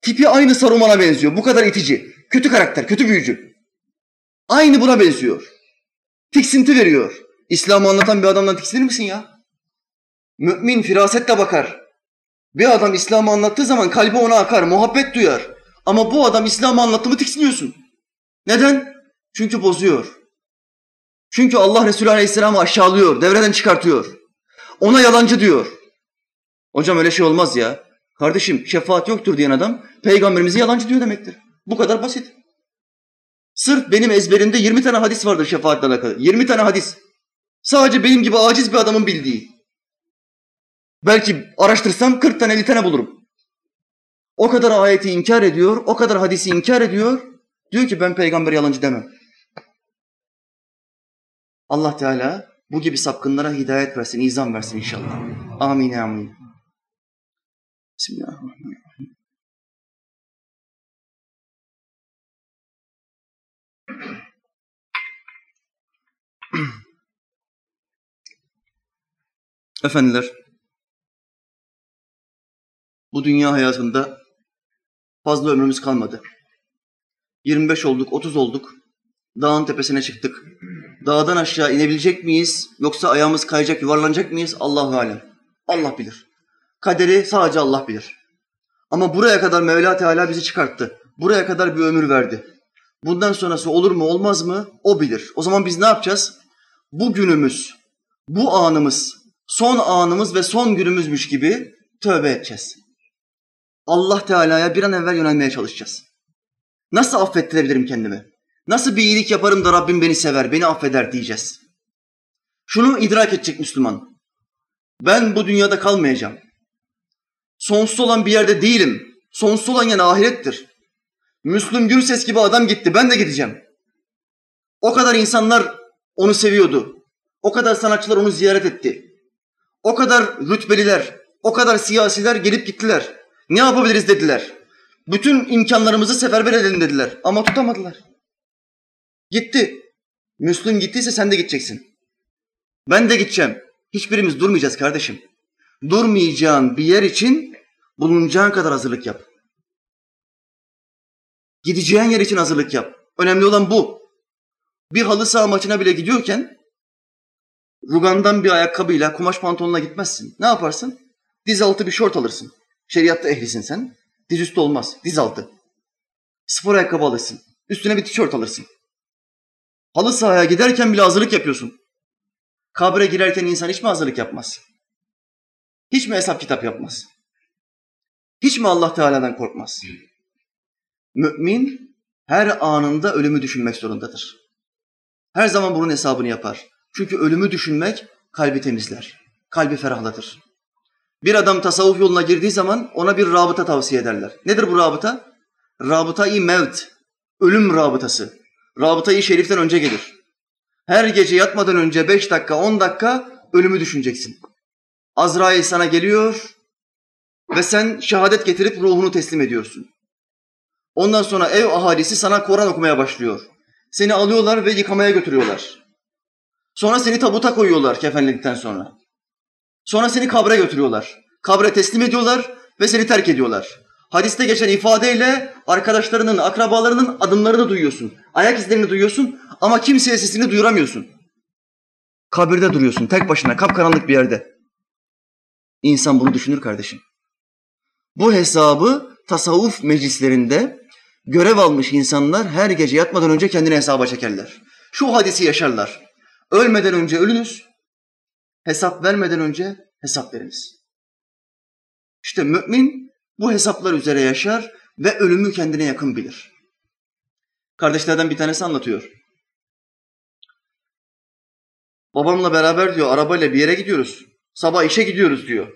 Tipi aynı Saruman'a benziyor. Bu kadar itici. Kötü karakter, kötü büyücü. Aynı buna benziyor. Tiksinti veriyor. İslam'ı anlatan bir adamdan tiksinir misin ya? Mümin firasetle bakar. Bir adam İslam'ı anlattığı zaman kalbi ona akar, muhabbet duyar. Ama bu adam İslam'ı anlattı mı tiksiniyorsun. Neden? Çünkü bozuyor. Çünkü Allah Resulü Aleyhisselam'ı aşağılıyor, devreden çıkartıyor. Ona yalancı diyor. Hocam öyle şey olmaz ya. Kardeşim şefaat yoktur diyen adam peygamberimizi yalancı diyor demektir. Bu kadar basit. Sırf benim ezberimde 20 tane hadis vardır şefaatle alakalı. 20 tane hadis. Sadece benim gibi aciz bir adamın bildiği. Belki araştırsam 40 tane 50 tane bulurum. O kadar ayeti inkar ediyor, o kadar hadisi inkar ediyor. Diyor ki ben peygamber yalancı demem. Allah Teala bu gibi sapkınlara hidayet versin, izan versin inşallah. Amin amin. Bismillahirrahmanirrahim. Efendiler, bu dünya hayatında fazla ömrümüz kalmadı. 25 olduk, 30 olduk. Dağın tepesine çıktık. Dağdan aşağı inebilecek miyiz yoksa ayağımız kayacak, yuvarlanacak mıyız? Allahu alem. Allah bilir. Kaderi sadece Allah bilir. Ama buraya kadar Mevla Teala bizi çıkarttı. Buraya kadar bir ömür verdi. Bundan sonrası olur mu olmaz mı o bilir. O zaman biz ne yapacağız? Bu günümüz, bu anımız, son anımız ve son günümüzmüş gibi tövbe edeceğiz. Allah Teala'ya bir an evvel yönelmeye çalışacağız. Nasıl affettirebilirim kendimi? Nasıl bir iyilik yaparım da Rabbim beni sever, beni affeder diyeceğiz. Şunu idrak edecek Müslüman. Ben bu dünyada kalmayacağım. Sonsuz olan bir yerde değilim. Sonsuz olan yani ahirettir. Müslüm Gürses gibi adam gitti, ben de gideceğim. O kadar insanlar onu seviyordu. O kadar sanatçılar onu ziyaret etti. O kadar rütbeliler, o kadar siyasiler gelip gittiler. Ne yapabiliriz dediler. Bütün imkanlarımızı seferber edelim dediler. Ama tutamadılar. Gitti. Müslüm gittiyse sen de gideceksin. Ben de gideceğim. Hiçbirimiz durmayacağız kardeşim. Durmayacağın bir yer için bulunacağın kadar hazırlık yap. Gideceğin yer için hazırlık yap. Önemli olan bu. Bir halı saha maçına bile gidiyorken rugandan bir ayakkabıyla kumaş pantolonla gitmezsin. Ne yaparsın? Diz altı bir şort alırsın. Şeriatta ehlisin sen. Diz üstü olmaz. Diz altı. Spor ayakkabı alırsın. Üstüne bir tişört alırsın. Halı sahaya giderken bile hazırlık yapıyorsun. Kabre girerken insan hiç mi hazırlık yapmaz? Hiç mi hesap kitap yapmaz? Hiç mi Allah Teala'dan korkmaz? Mümin her anında ölümü düşünmek zorundadır. Her zaman bunun hesabını yapar. Çünkü ölümü düşünmek kalbi temizler. Kalbi ferahlatır. Bir adam tasavvuf yoluna girdiği zaman ona bir rabıta tavsiye ederler. Nedir bu rabıta? Rabıta-i mevt, ölüm rabıtası. Rabıta-i şeriften önce gelir. Her gece yatmadan önce beş dakika, on dakika ölümü düşüneceksin. Azrail sana geliyor ve sen şehadet getirip ruhunu teslim ediyorsun. Ondan sonra ev ahalisi sana Kur'an okumaya başlıyor. Seni alıyorlar ve yıkamaya götürüyorlar. Sonra seni tabuta koyuyorlar kefenledikten sonra. Sonra seni kabre götürüyorlar. Kabre teslim ediyorlar ve seni terk ediyorlar. Hadiste geçen ifadeyle arkadaşlarının, akrabalarının adımlarını duyuyorsun. Ayak izlerini duyuyorsun ama kimseye sesini duyuramıyorsun. Kabirde duruyorsun tek başına kapkaranlık bir yerde. İnsan bunu düşünür kardeşim. Bu hesabı tasavvuf meclislerinde görev almış insanlar her gece yatmadan önce kendini hesaba çekerler. Şu hadisi yaşarlar. Ölmeden önce ölünüz, hesap vermeden önce hesap veriniz. İşte mümin bu hesaplar üzere yaşar ve ölümü kendine yakın bilir. Kardeşlerden bir tanesi anlatıyor. Babamla beraber diyor arabayla bir yere gidiyoruz. Sabah işe gidiyoruz diyor.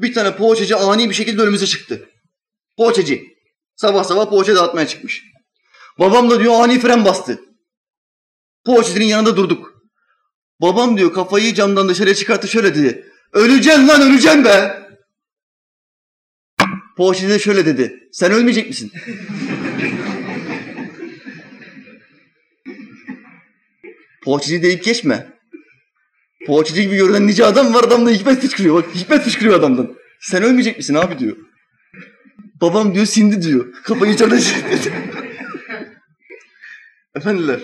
Bir tane poğaçacı ani bir şekilde önümüze çıktı. Poğaçacı. Sabah sabah poğaça dağıtmaya çıkmış. Babam da diyor ani fren bastı. Poğaçacının yanında durduk. Babam diyor kafayı camdan dışarıya çıkarttı şöyle dedi. Öleceğim lan öleceğim be. Poğaçacı de şöyle dedi. Sen ölmeyecek misin? Poğaçacı deyip geçme. Poğaçacı gibi görünen nice adam var adamda hikmet fışkırıyor. Bak hikmet fışkırıyor adamdan. Sen ölmeyecek misin abi diyor. Babam diyor sindi diyor. Kafayı çarptı. Efendiler,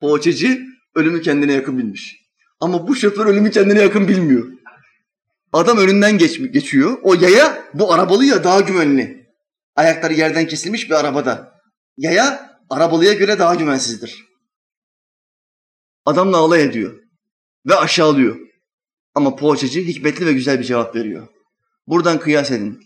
poğaçacı ölümü kendine yakın bilmiş. Ama bu şoför ölümü kendine yakın bilmiyor. Adam önünden geç, geçiyor. O yaya bu arabalı ya daha güvenli. Ayakları yerden kesilmiş bir arabada. Yaya arabalıya göre daha güvensizdir. Adamla alay ediyor ve aşağılıyor. Ama poğaçacı hikmetli ve güzel bir cevap veriyor. Buradan kıyas edin.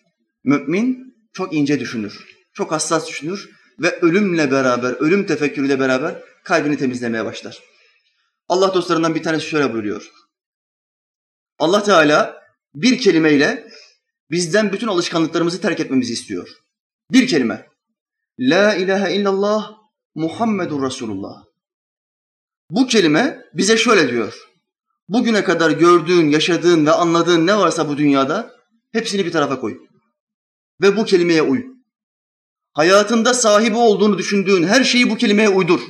Mümin çok ince düşünür, çok hassas düşünür ve ölümle beraber, ölüm tefekkürüyle beraber kalbini temizlemeye başlar. Allah dostlarından bir tanesi şöyle buyuruyor. Allah Teala bir kelimeyle bizden bütün alışkanlıklarımızı terk etmemizi istiyor. Bir kelime. La ilahe illallah Muhammedur Resulullah. Bu kelime bize şöyle diyor. Bugüne kadar gördüğün, yaşadığın ve anladığın ne varsa bu dünyada hepsini bir tarafa koy. Ve bu kelimeye uy. Hayatında sahibi olduğunu düşündüğün her şeyi bu kelimeye uydur.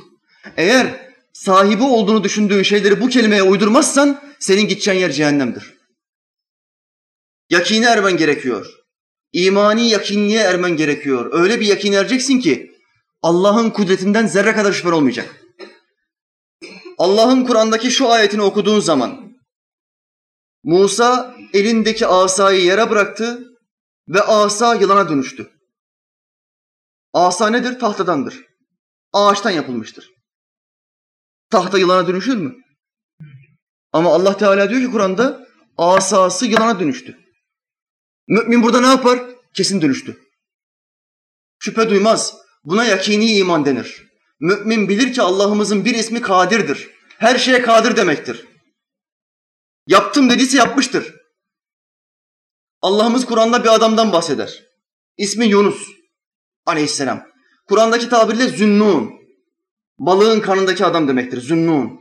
Eğer sahibi olduğunu düşündüğün şeyleri bu kelimeye uydurmazsan senin gideceğin yer cehennemdir. Yakine ermen gerekiyor. İmani yakinliğe ermen gerekiyor. Öyle bir yakin ereceksin ki Allah'ın kudretinden zerre kadar şüphen olmayacak. Allah'ın Kur'an'daki şu ayetini okuduğun zaman Musa elindeki asayı yere bıraktı ve asa yılana dönüştü. Asa nedir? Tahtadandır. Ağaçtan yapılmıştır. Tahta yılana dönüşür mü? Ama Allah Teala diyor ki Kur'an'da asası yılana dönüştü. Mümin burada ne yapar? Kesin dönüştü. Şüphe duymaz. Buna yakini iman denir. Mümin bilir ki Allah'ımızın bir ismi kadirdir. Her şeye kadir demektir. Yaptım dediyse yapmıştır. Allah'ımız Kur'an'da bir adamdan bahseder. İsmi Yunus aleyhisselam. Kur'an'daki tabirle Zünnun. Balığın karnındaki adam demektir. Zünnun.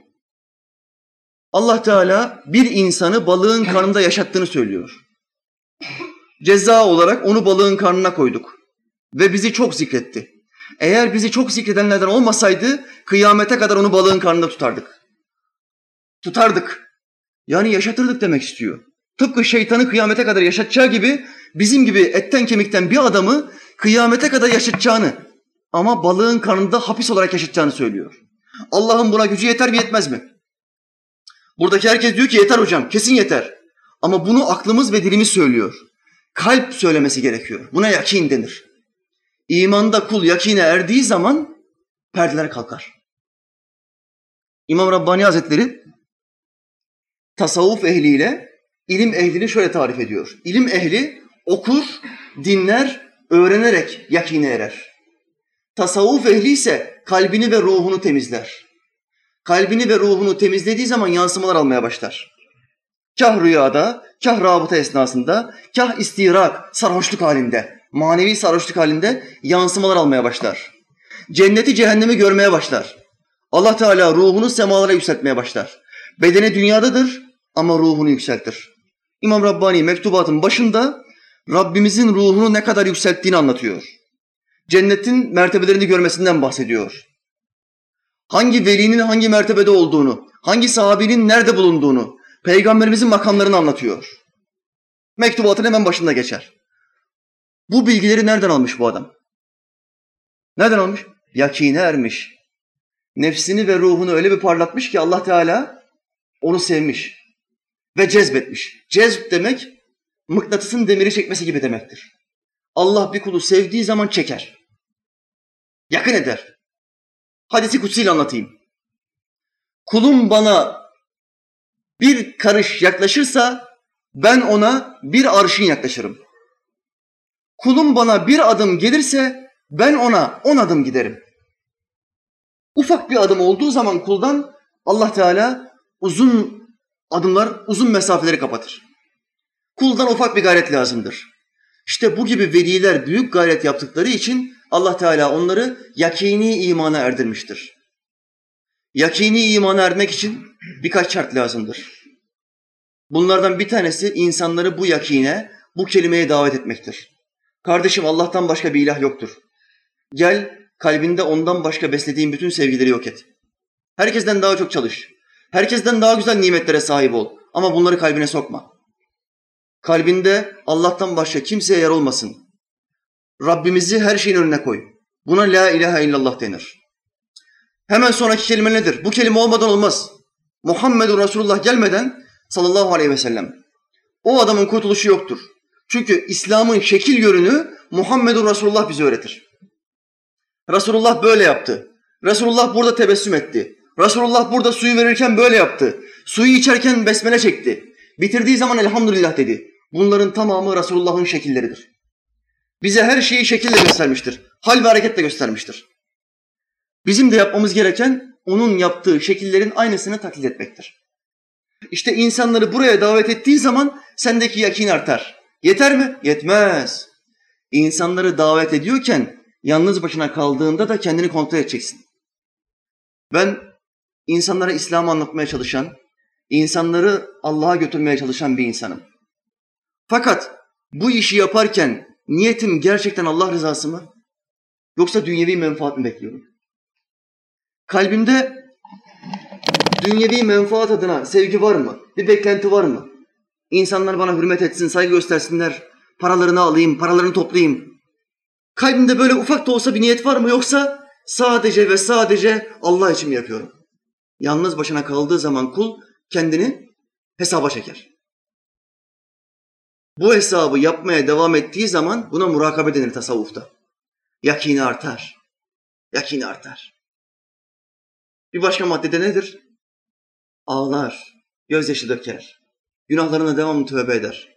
Allah Teala bir insanı balığın karnında yaşattığını söylüyor. Ceza olarak onu balığın karnına koyduk. Ve bizi çok zikretti. Eğer bizi çok zikredenlerden olmasaydı kıyamete kadar onu balığın karnında tutardık. Tutardık. Yani yaşatırdık demek istiyor. Tıpkı şeytanı kıyamete kadar yaşatacağı gibi bizim gibi etten kemikten bir adamı kıyamete kadar yaşatacağını ama balığın karnında hapis olarak yaşatacağını söylüyor. Allah'ın buna gücü yeter mi yetmez mi? Buradaki herkes diyor ki yeter hocam, kesin yeter. Ama bunu aklımız ve dilimiz söylüyor. Kalp söylemesi gerekiyor. Buna yakin denir. İmanda kul yakine erdiği zaman perdeler kalkar. İmam Rabbani Hazretleri tasavvuf ehliyle ilim ehlini şöyle tarif ediyor. İlim ehli okur, dinler, öğrenerek yakine erer. Tasavvuf ehli ise kalbini ve ruhunu temizler. Kalbini ve ruhunu temizlediği zaman yansımalar almaya başlar. Kah rüyada, kah rabıta esnasında, kah istirak, sarhoşluk halinde, manevi sarhoşluk halinde yansımalar almaya başlar. Cenneti cehennemi görmeye başlar. Allah Teala ruhunu semalara yükseltmeye başlar. Bedeni dünyadadır ama ruhunu yükseltir. İmam Rabbani mektubatın başında Rabbimizin ruhunu ne kadar yükselttiğini anlatıyor. Cennetin mertebelerini görmesinden bahsediyor. Hangi velinin hangi mertebede olduğunu, hangi sahabinin nerede bulunduğunu, peygamberimizin makamlarını anlatıyor. Mektubatın hemen başında geçer. Bu bilgileri nereden almış bu adam? Nereden almış? Yakine ermiş. Nefsini ve ruhunu öyle bir parlatmış ki Allah Teala onu sevmiş ve cezbetmiş. Cezb demek mıknatısın demiri çekmesi gibi demektir. Allah bir kulu sevdiği zaman çeker. Yakın eder. Hadisi kutsiyle anlatayım. Kulum bana bir karış yaklaşırsa ben ona bir arşın yaklaşırım. Kulum bana bir adım gelirse ben ona on adım giderim. Ufak bir adım olduğu zaman kuldan Allah Teala uzun adımlar, uzun mesafeleri kapatır. Kuldan ufak bir gayret lazımdır. İşte bu gibi veliler büyük gayret yaptıkları için Allah Teala onları yakini imana erdirmiştir. Yakini imana ermek için birkaç şart lazımdır. Bunlardan bir tanesi insanları bu yakine, bu kelimeye davet etmektir. Kardeşim Allah'tan başka bir ilah yoktur. Gel kalbinde ondan başka beslediğin bütün sevgileri yok et. Herkesten daha çok çalış. Herkesten daha güzel nimetlere sahip ol. Ama bunları kalbine sokma. Kalbinde Allah'tan başka kimseye yer olmasın. Rabbimizi her şeyin önüne koy. Buna la ilahe illallah denir. Hemen sonraki kelime nedir? Bu kelime olmadan olmaz. Muhammedun Resulullah gelmeden sallallahu aleyhi ve sellem. O adamın kurtuluşu yoktur. Çünkü İslam'ın şekil yönünü Muhammedun Resulullah bize öğretir. Resulullah böyle yaptı. Resulullah burada tebessüm etti. Resulullah burada suyu verirken böyle yaptı. Suyu içerken besmele çekti. Bitirdiği zaman elhamdülillah dedi. Bunların tamamı Resulullah'ın şekilleridir. Bize her şeyi şekille göstermiştir. Hal ve hareketle göstermiştir. Bizim de yapmamız gereken onun yaptığı şekillerin aynısını taklit etmektir. İşte insanları buraya davet ettiği zaman sendeki yakin artar. Yeter mi? Yetmez. İnsanları davet ediyorken yalnız başına kaldığında da kendini kontrol edeceksin. Ben insanlara İslam'ı anlatmaya çalışan, insanları Allah'a götürmeye çalışan bir insanım. Fakat bu işi yaparken niyetim gerçekten Allah rızası mı? Yoksa dünyevi menfaat mi bekliyorum? Kalbimde dünyevi menfaat adına sevgi var mı? Bir beklenti var mı? İnsanlar bana hürmet etsin, saygı göstersinler, paralarını alayım, paralarını toplayayım. Kalbimde böyle ufak da olsa bir niyet var mı yoksa sadece ve sadece Allah için mi yapıyorum? Yalnız başına kaldığı zaman kul kendini hesaba çeker. Bu hesabı yapmaya devam ettiği zaman buna murakabe denir tasavvufta. Yakini artar. Yakini artar. Bir başka maddede nedir? Ağlar, gözyaşı döker. Günahlarına devamlı tövbe eder.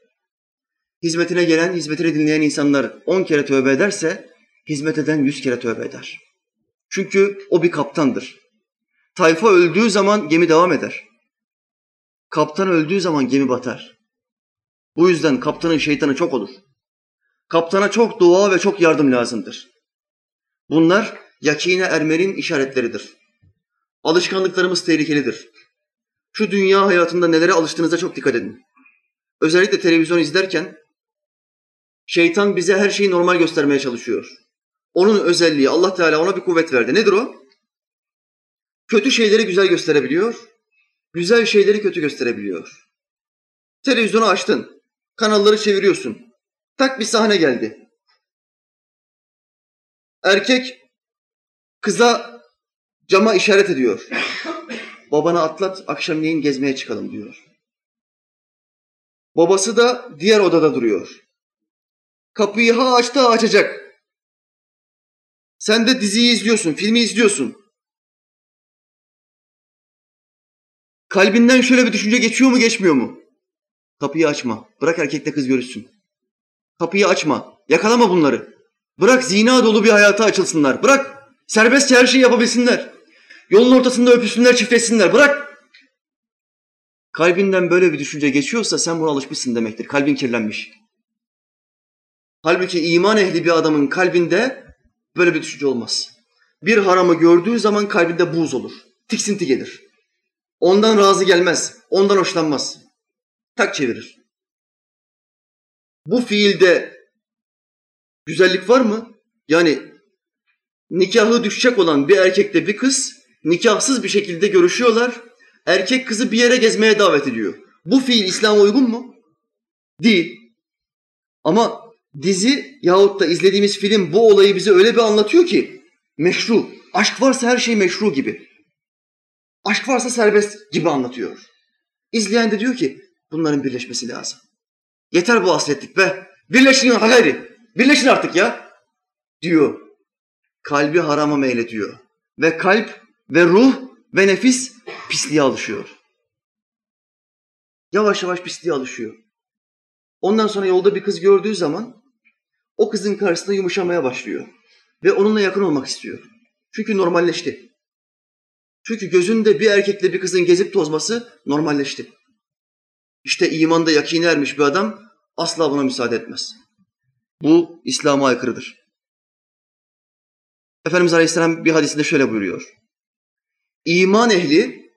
Hizmetine gelen, hizmetini dinleyen insanlar on kere tövbe ederse, hizmet eden yüz kere tövbe eder. Çünkü o bir kaptandır. Tayfa öldüğü zaman gemi devam eder. Kaptan öldüğü zaman gemi batar. Bu yüzden kaptanın şeytanı çok olur. Kaptana çok dua ve çok yardım lazımdır. Bunlar yakine ermenin işaretleridir. Alışkanlıklarımız tehlikelidir. Şu dünya hayatında nelere alıştığınıza çok dikkat edin. Özellikle televizyon izlerken şeytan bize her şeyi normal göstermeye çalışıyor. Onun özelliği Allah Teala ona bir kuvvet verdi. Nedir o? Kötü şeyleri güzel gösterebiliyor, güzel şeyleri kötü gösterebiliyor. Televizyonu açtın, kanalları çeviriyorsun. Tak bir sahne geldi. Erkek kıza cama işaret ediyor. babana atlat akşamleyin gezmeye çıkalım diyor. Babası da diğer odada duruyor. Kapıyı ha açtı ha açacak. Sen de diziyi izliyorsun, filmi izliyorsun. Kalbinden şöyle bir düşünce geçiyor mu geçmiyor mu? Kapıyı açma. Bırak erkekle kız görüşsün. Kapıyı açma. Yakalama bunları. Bırak zina dolu bir hayata açılsınlar. Bırak serbestçe her şeyi yapabilsinler. Yolun ortasında öpüşsünler, çiftleşsinler. Bırak. Kalbinden böyle bir düşünce geçiyorsa sen buna alışmışsın demektir. Kalbin kirlenmiş. Halbuki iman ehli bir adamın kalbinde böyle bir düşünce olmaz. Bir haramı gördüğü zaman kalbinde buz olur. Tiksinti gelir. Ondan razı gelmez. Ondan hoşlanmaz. Tak çevirir. Bu fiilde güzellik var mı? Yani nikahı düşecek olan bir erkekle bir kız nikahsız bir şekilde görüşüyorlar. Erkek kızı bir yere gezmeye davet ediyor. Bu fiil İslam'a uygun mu? Değil. Ama dizi yahut da izlediğimiz film bu olayı bize öyle bir anlatıyor ki meşru. Aşk varsa her şey meşru gibi. Aşk varsa serbest gibi anlatıyor. İzleyen de diyor ki bunların birleşmesi lazım. Yeter bu hasretlik be. Birleşin gayri. Birleşin artık ya. Diyor. Kalbi harama meylediyor. Ve kalp ve ruh ve nefis pisliğe alışıyor. Yavaş yavaş pisliğe alışıyor. Ondan sonra yolda bir kız gördüğü zaman o kızın karşısında yumuşamaya başlıyor. Ve onunla yakın olmak istiyor. Çünkü normalleşti. Çünkü gözünde bir erkekle bir kızın gezip tozması normalleşti. İşte imanda yakine ermiş bir adam asla buna müsaade etmez. Bu İslam'a aykırıdır. Efendimiz Aleyhisselam bir hadisinde şöyle buyuruyor. İman ehli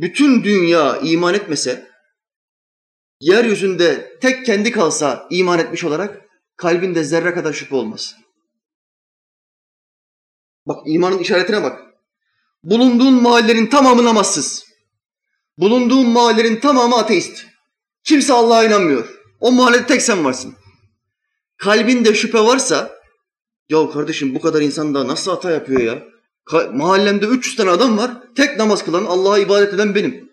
bütün dünya iman etmese, yeryüzünde tek kendi kalsa iman etmiş olarak kalbinde zerre kadar şüphe olmaz. Bak imanın işaretine bak. Bulunduğun mahallenin tamamı namazsız. Bulunduğun mahallenin tamamı ateist. Kimse Allah'a inanmıyor. O mahallede tek sen varsın. Kalbinde şüphe varsa, ya kardeşim bu kadar insan da nasıl hata yapıyor ya? Ka- mahallemde 300 tane adam var. Tek namaz kılan, Allah'a ibadet eden benim.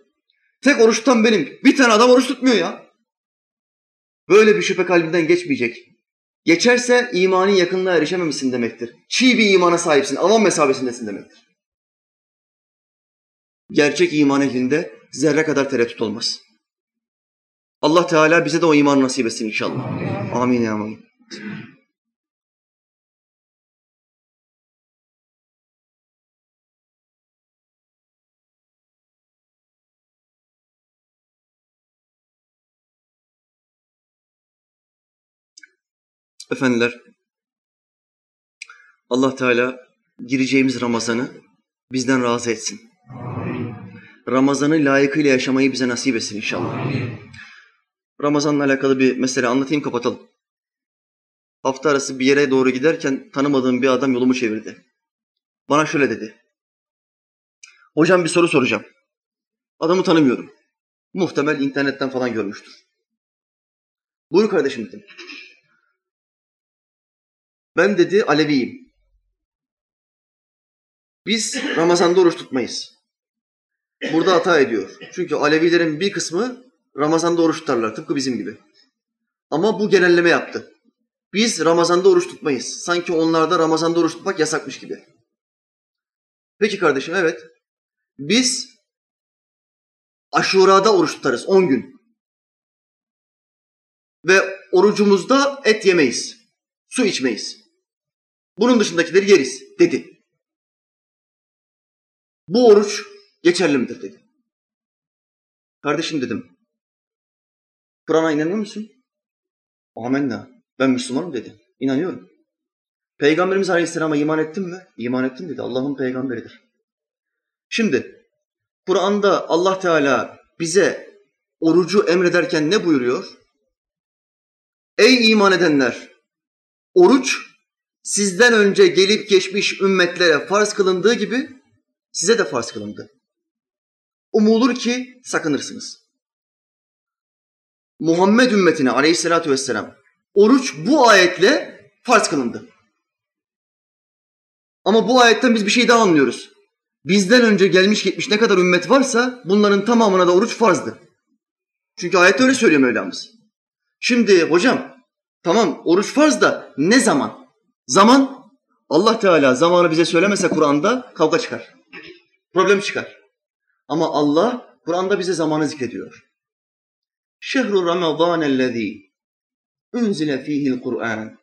Tek oruç tutan benim. Bir tane adam oruç tutmuyor ya. Böyle bir şüphe kalbinden geçmeyecek. Geçerse imanın yakınlığa erişememişsin demektir. Çiğ bir imana sahipsin, avam mesabesindesin demektir. Gerçek iman ehlinde zerre kadar tereddüt olmaz. Allah Teala bize de o imanı nasip etsin inşallah. Amin ya amin. Efendiler, Allah Teala gireceğimiz Ramazan'ı bizden razı etsin. Ramazan'ı layıkıyla yaşamayı bize nasip etsin inşallah. Ramazan'la alakalı bir mesele anlatayım kapatalım. Hafta arası bir yere doğru giderken tanımadığım bir adam yolumu çevirdi. Bana şöyle dedi. Hocam bir soru soracağım. Adamı tanımıyorum. Muhtemel internetten falan görmüştür. Buyur kardeşim dedim. Ben dedi Aleviyim. Biz Ramazan'da oruç tutmayız. Burada hata ediyor. Çünkü Alevilerin bir kısmı Ramazan'da oruç tutarlar tıpkı bizim gibi. Ama bu genelleme yaptı. Biz Ramazan'da oruç tutmayız. Sanki onlarda Ramazan'da oruç tutmak yasakmış gibi. Peki kardeşim evet. Biz aşurada oruç tutarız 10 gün. Ve orucumuzda et yemeyiz. Su içmeyiz. Bunun dışındakileri yeriz dedi. Bu oruç geçerli midir dedi. Kardeşim dedim. Kur'an'a inanıyor musun? Amenna. Ben Müslümanım dedi. İnanıyorum. Peygamberimiz Aleyhisselam'a iman ettin mi? İman ettim dedi. Allah'ın peygamberidir. Şimdi Kur'an'da Allah Teala bize orucu emrederken ne buyuruyor? Ey iman edenler! Oruç sizden önce gelip geçmiş ümmetlere farz kılındığı gibi size de farz kılındı. Umulur ki sakınırsınız. Muhammed ümmetine aleyhissalatü vesselam oruç bu ayetle farz kılındı. Ama bu ayetten biz bir şey daha anlıyoruz. Bizden önce gelmiş gitmiş ne kadar ümmet varsa bunların tamamına da oruç farzdı. Çünkü ayet öyle söylüyor Mevlamız. Şimdi hocam tamam oruç farz da ne zaman? Zaman Allah Teala zamanı bize söylemese Kur'an'da kavga çıkar. Problem çıkar. Ama Allah Kur'an'da bize zamanı zikrediyor. Şehru Ramazan ellezî unzile fihil Kur'an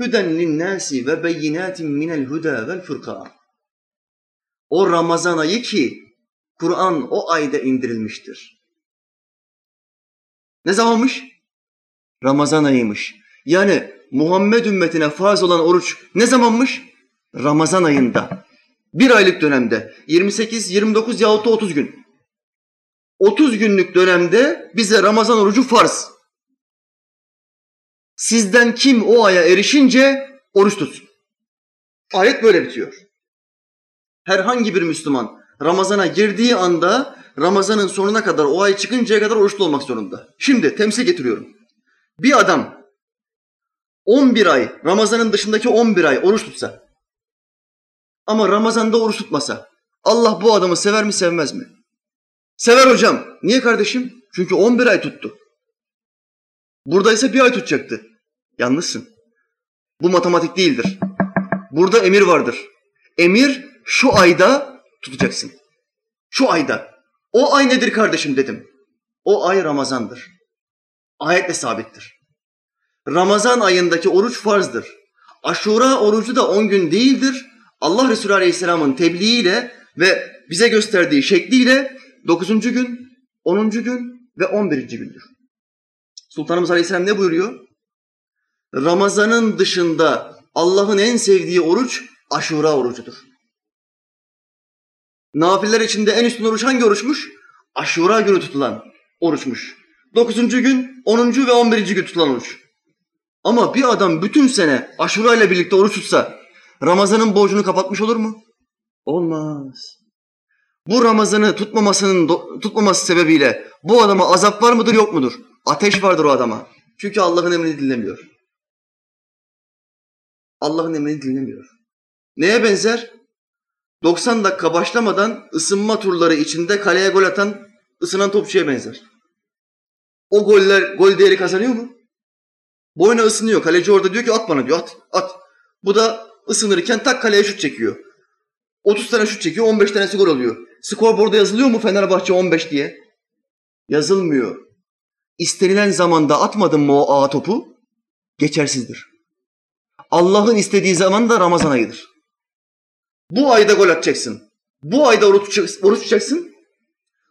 hüden linnâsi ve beyinatin minel huda vel furkan. O Ramazan ayı ki Kur'an o ayda indirilmiştir. Ne zamanmış? Ramazan ayıymış. Yani Muhammed ümmetine farz olan oruç ne zamanmış? Ramazan ayında. Bir aylık dönemde. 28, 29 yahut da 30 gün. 30 günlük dönemde bize Ramazan orucu farz. Sizden kim o aya erişince oruç tutsun. Ayet böyle bitiyor. Herhangi bir Müslüman Ramazana girdiği anda Ramazanın sonuna kadar o ay çıkıncaya kadar oruçlu olmak zorunda. Şimdi temsil getiriyorum. Bir adam 11 ay, Ramazanın dışındaki 11 ay oruç tutsa ama Ramazan'da oruç tutmasa Allah bu adamı sever mi sevmez mi? Sever hocam. Niye kardeşim? Çünkü 11 ay tuttu. Burada ise bir ay tutacaktı. Yanlışsın. Bu matematik değildir. Burada emir vardır. Emir şu ayda tutacaksın. Şu ayda. O ay nedir kardeşim dedim. O ay Ramazan'dır. Ayetle sabittir. Ramazan ayındaki oruç farzdır. Aşura orucu da 10 gün değildir. Allah Resulü Aleyhisselam'ın tebliğiyle ve bize gösterdiği şekliyle 9. gün, 10. gün ve 11. gündür. Sultanımız Aleyhisselam ne buyuruyor? Ramazanın dışında Allah'ın en sevdiği oruç aşura orucudur. Nafiller içinde en üstün oruç hangi oruçmuş? Aşura günü tutulan oruçmuş. Dokuzuncu gün, onuncu ve on birinci gün tutulan oruç. Ama bir adam bütün sene aşura ile birlikte oruç tutsa Ramazan'ın borcunu kapatmış olur mu? Olmaz. Bu Ramazan'ı tutmamasının tutmaması sebebiyle bu adama azap var mıdır yok mudur? Ateş vardır o adama. Çünkü Allah'ın emrini dinlemiyor. Allah'ın emrini dinlemiyor. Neye benzer? 90 dakika başlamadan ısınma turları içinde kaleye gol atan ısınan topçuya benzer. O goller gol değeri kazanıyor mu? Boyuna ısınıyor. Kaleci orada diyor ki at bana diyor at at. Bu da ısınırken tak kaleye şut çekiyor. 30 tane şut çekiyor 15 tanesi gol oluyor. Skorboarda yazılıyor mu Fenerbahçe 15 diye? Yazılmıyor. İstenilen zamanda atmadın mı o ağa topu? Geçersizdir. Allah'ın istediği zaman da Ramazan ayıdır. Bu ayda gol atacaksın. Bu ayda oruç, oruç tutacaksın.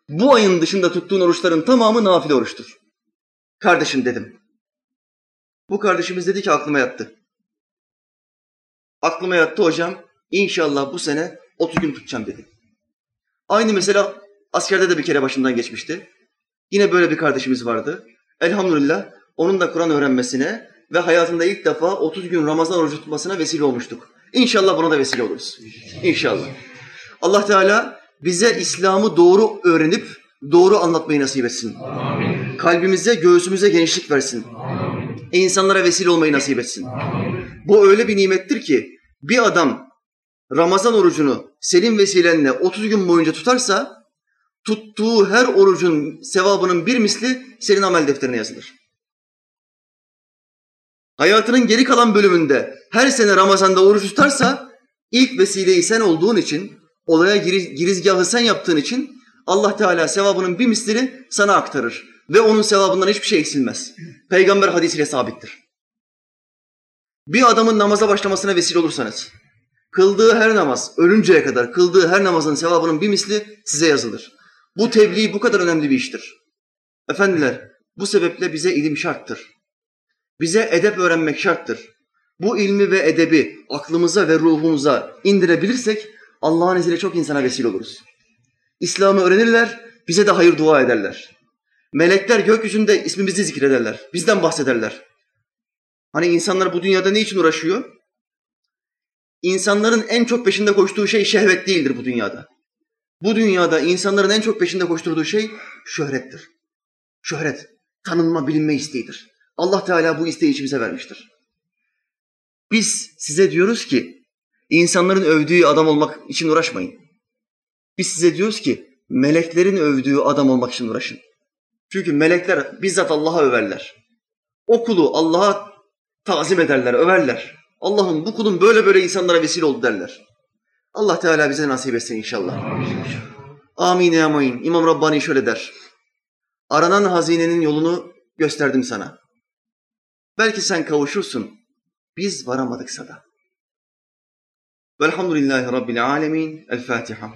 Bu ayın dışında tuttuğun oruçların tamamı nafile oruçtur. Kardeşim dedim. Bu kardeşimiz dedi ki aklıma yattı. Aklıma yattı hocam. İnşallah bu sene 30 gün tutacağım dedi. Aynı mesela askerde de bir kere başından geçmişti. Yine böyle bir kardeşimiz vardı. Elhamdülillah onun da Kur'an öğrenmesine ve hayatında ilk defa 30 gün Ramazan orucu tutmasına vesile olmuştuk. İnşallah buna da vesile oluruz. İnşallah. Allah Teala bize İslam'ı doğru öğrenip doğru anlatmayı nasip etsin. Amin. Kalbimize, göğsümüze genişlik versin. Amin. İnsanlara vesile olmayı nasip etsin. Amin. Bu öyle bir nimettir ki bir adam Ramazan orucunu senin vesilenle 30 gün boyunca tutarsa tuttuğu her orucun sevabının bir misli senin amel defterine yazılır. Hayatının geri kalan bölümünde her sene Ramazan'da oruç tutarsa ilk vesileyi sen olduğun için, olaya giriz, girizgahı sen yaptığın için Allah Teala sevabının bir mislini sana aktarır. Ve onun sevabından hiçbir şey eksilmez. Peygamber hadisiyle sabittir. Bir adamın namaza başlamasına vesile olursanız, kıldığı her namaz, ölünceye kadar kıldığı her namazın sevabının bir misli size yazılır. Bu tebliğ bu kadar önemli bir iştir. Efendiler, bu sebeple bize ilim şarttır. Bize edep öğrenmek şarttır. Bu ilmi ve edebi aklımıza ve ruhumuza indirebilirsek Allah'ın izniyle çok insana vesile oluruz. İslam'ı öğrenirler, bize de hayır dua ederler. Melekler gökyüzünde ismimizi zikrederler, bizden bahsederler. Hani insanlar bu dünyada ne için uğraşıyor? İnsanların en çok peşinde koştuğu şey şehvet değildir bu dünyada. Bu dünyada insanların en çok peşinde koşturduğu şey şöhrettir. Şöhret, tanınma, bilinme isteğidir. Allah Teala bu isteği içimize vermiştir. Biz size diyoruz ki insanların övdüğü adam olmak için uğraşmayın. Biz size diyoruz ki meleklerin övdüğü adam olmak için uğraşın. Çünkü melekler bizzat Allah'a överler. O kulu Allah'a tazim ederler, överler. Allah'ım bu kulun böyle böyle insanlara vesile oldu derler. Allah Teala bize nasip etsin inşallah. Amin ya muin. İmam Rabbani şöyle der. Aranan hazinenin yolunu gösterdim sana. Belki sen kavuşursun. Biz varamadıksa da. Velhamdülillahi Rabbil alemin. El Fatiha.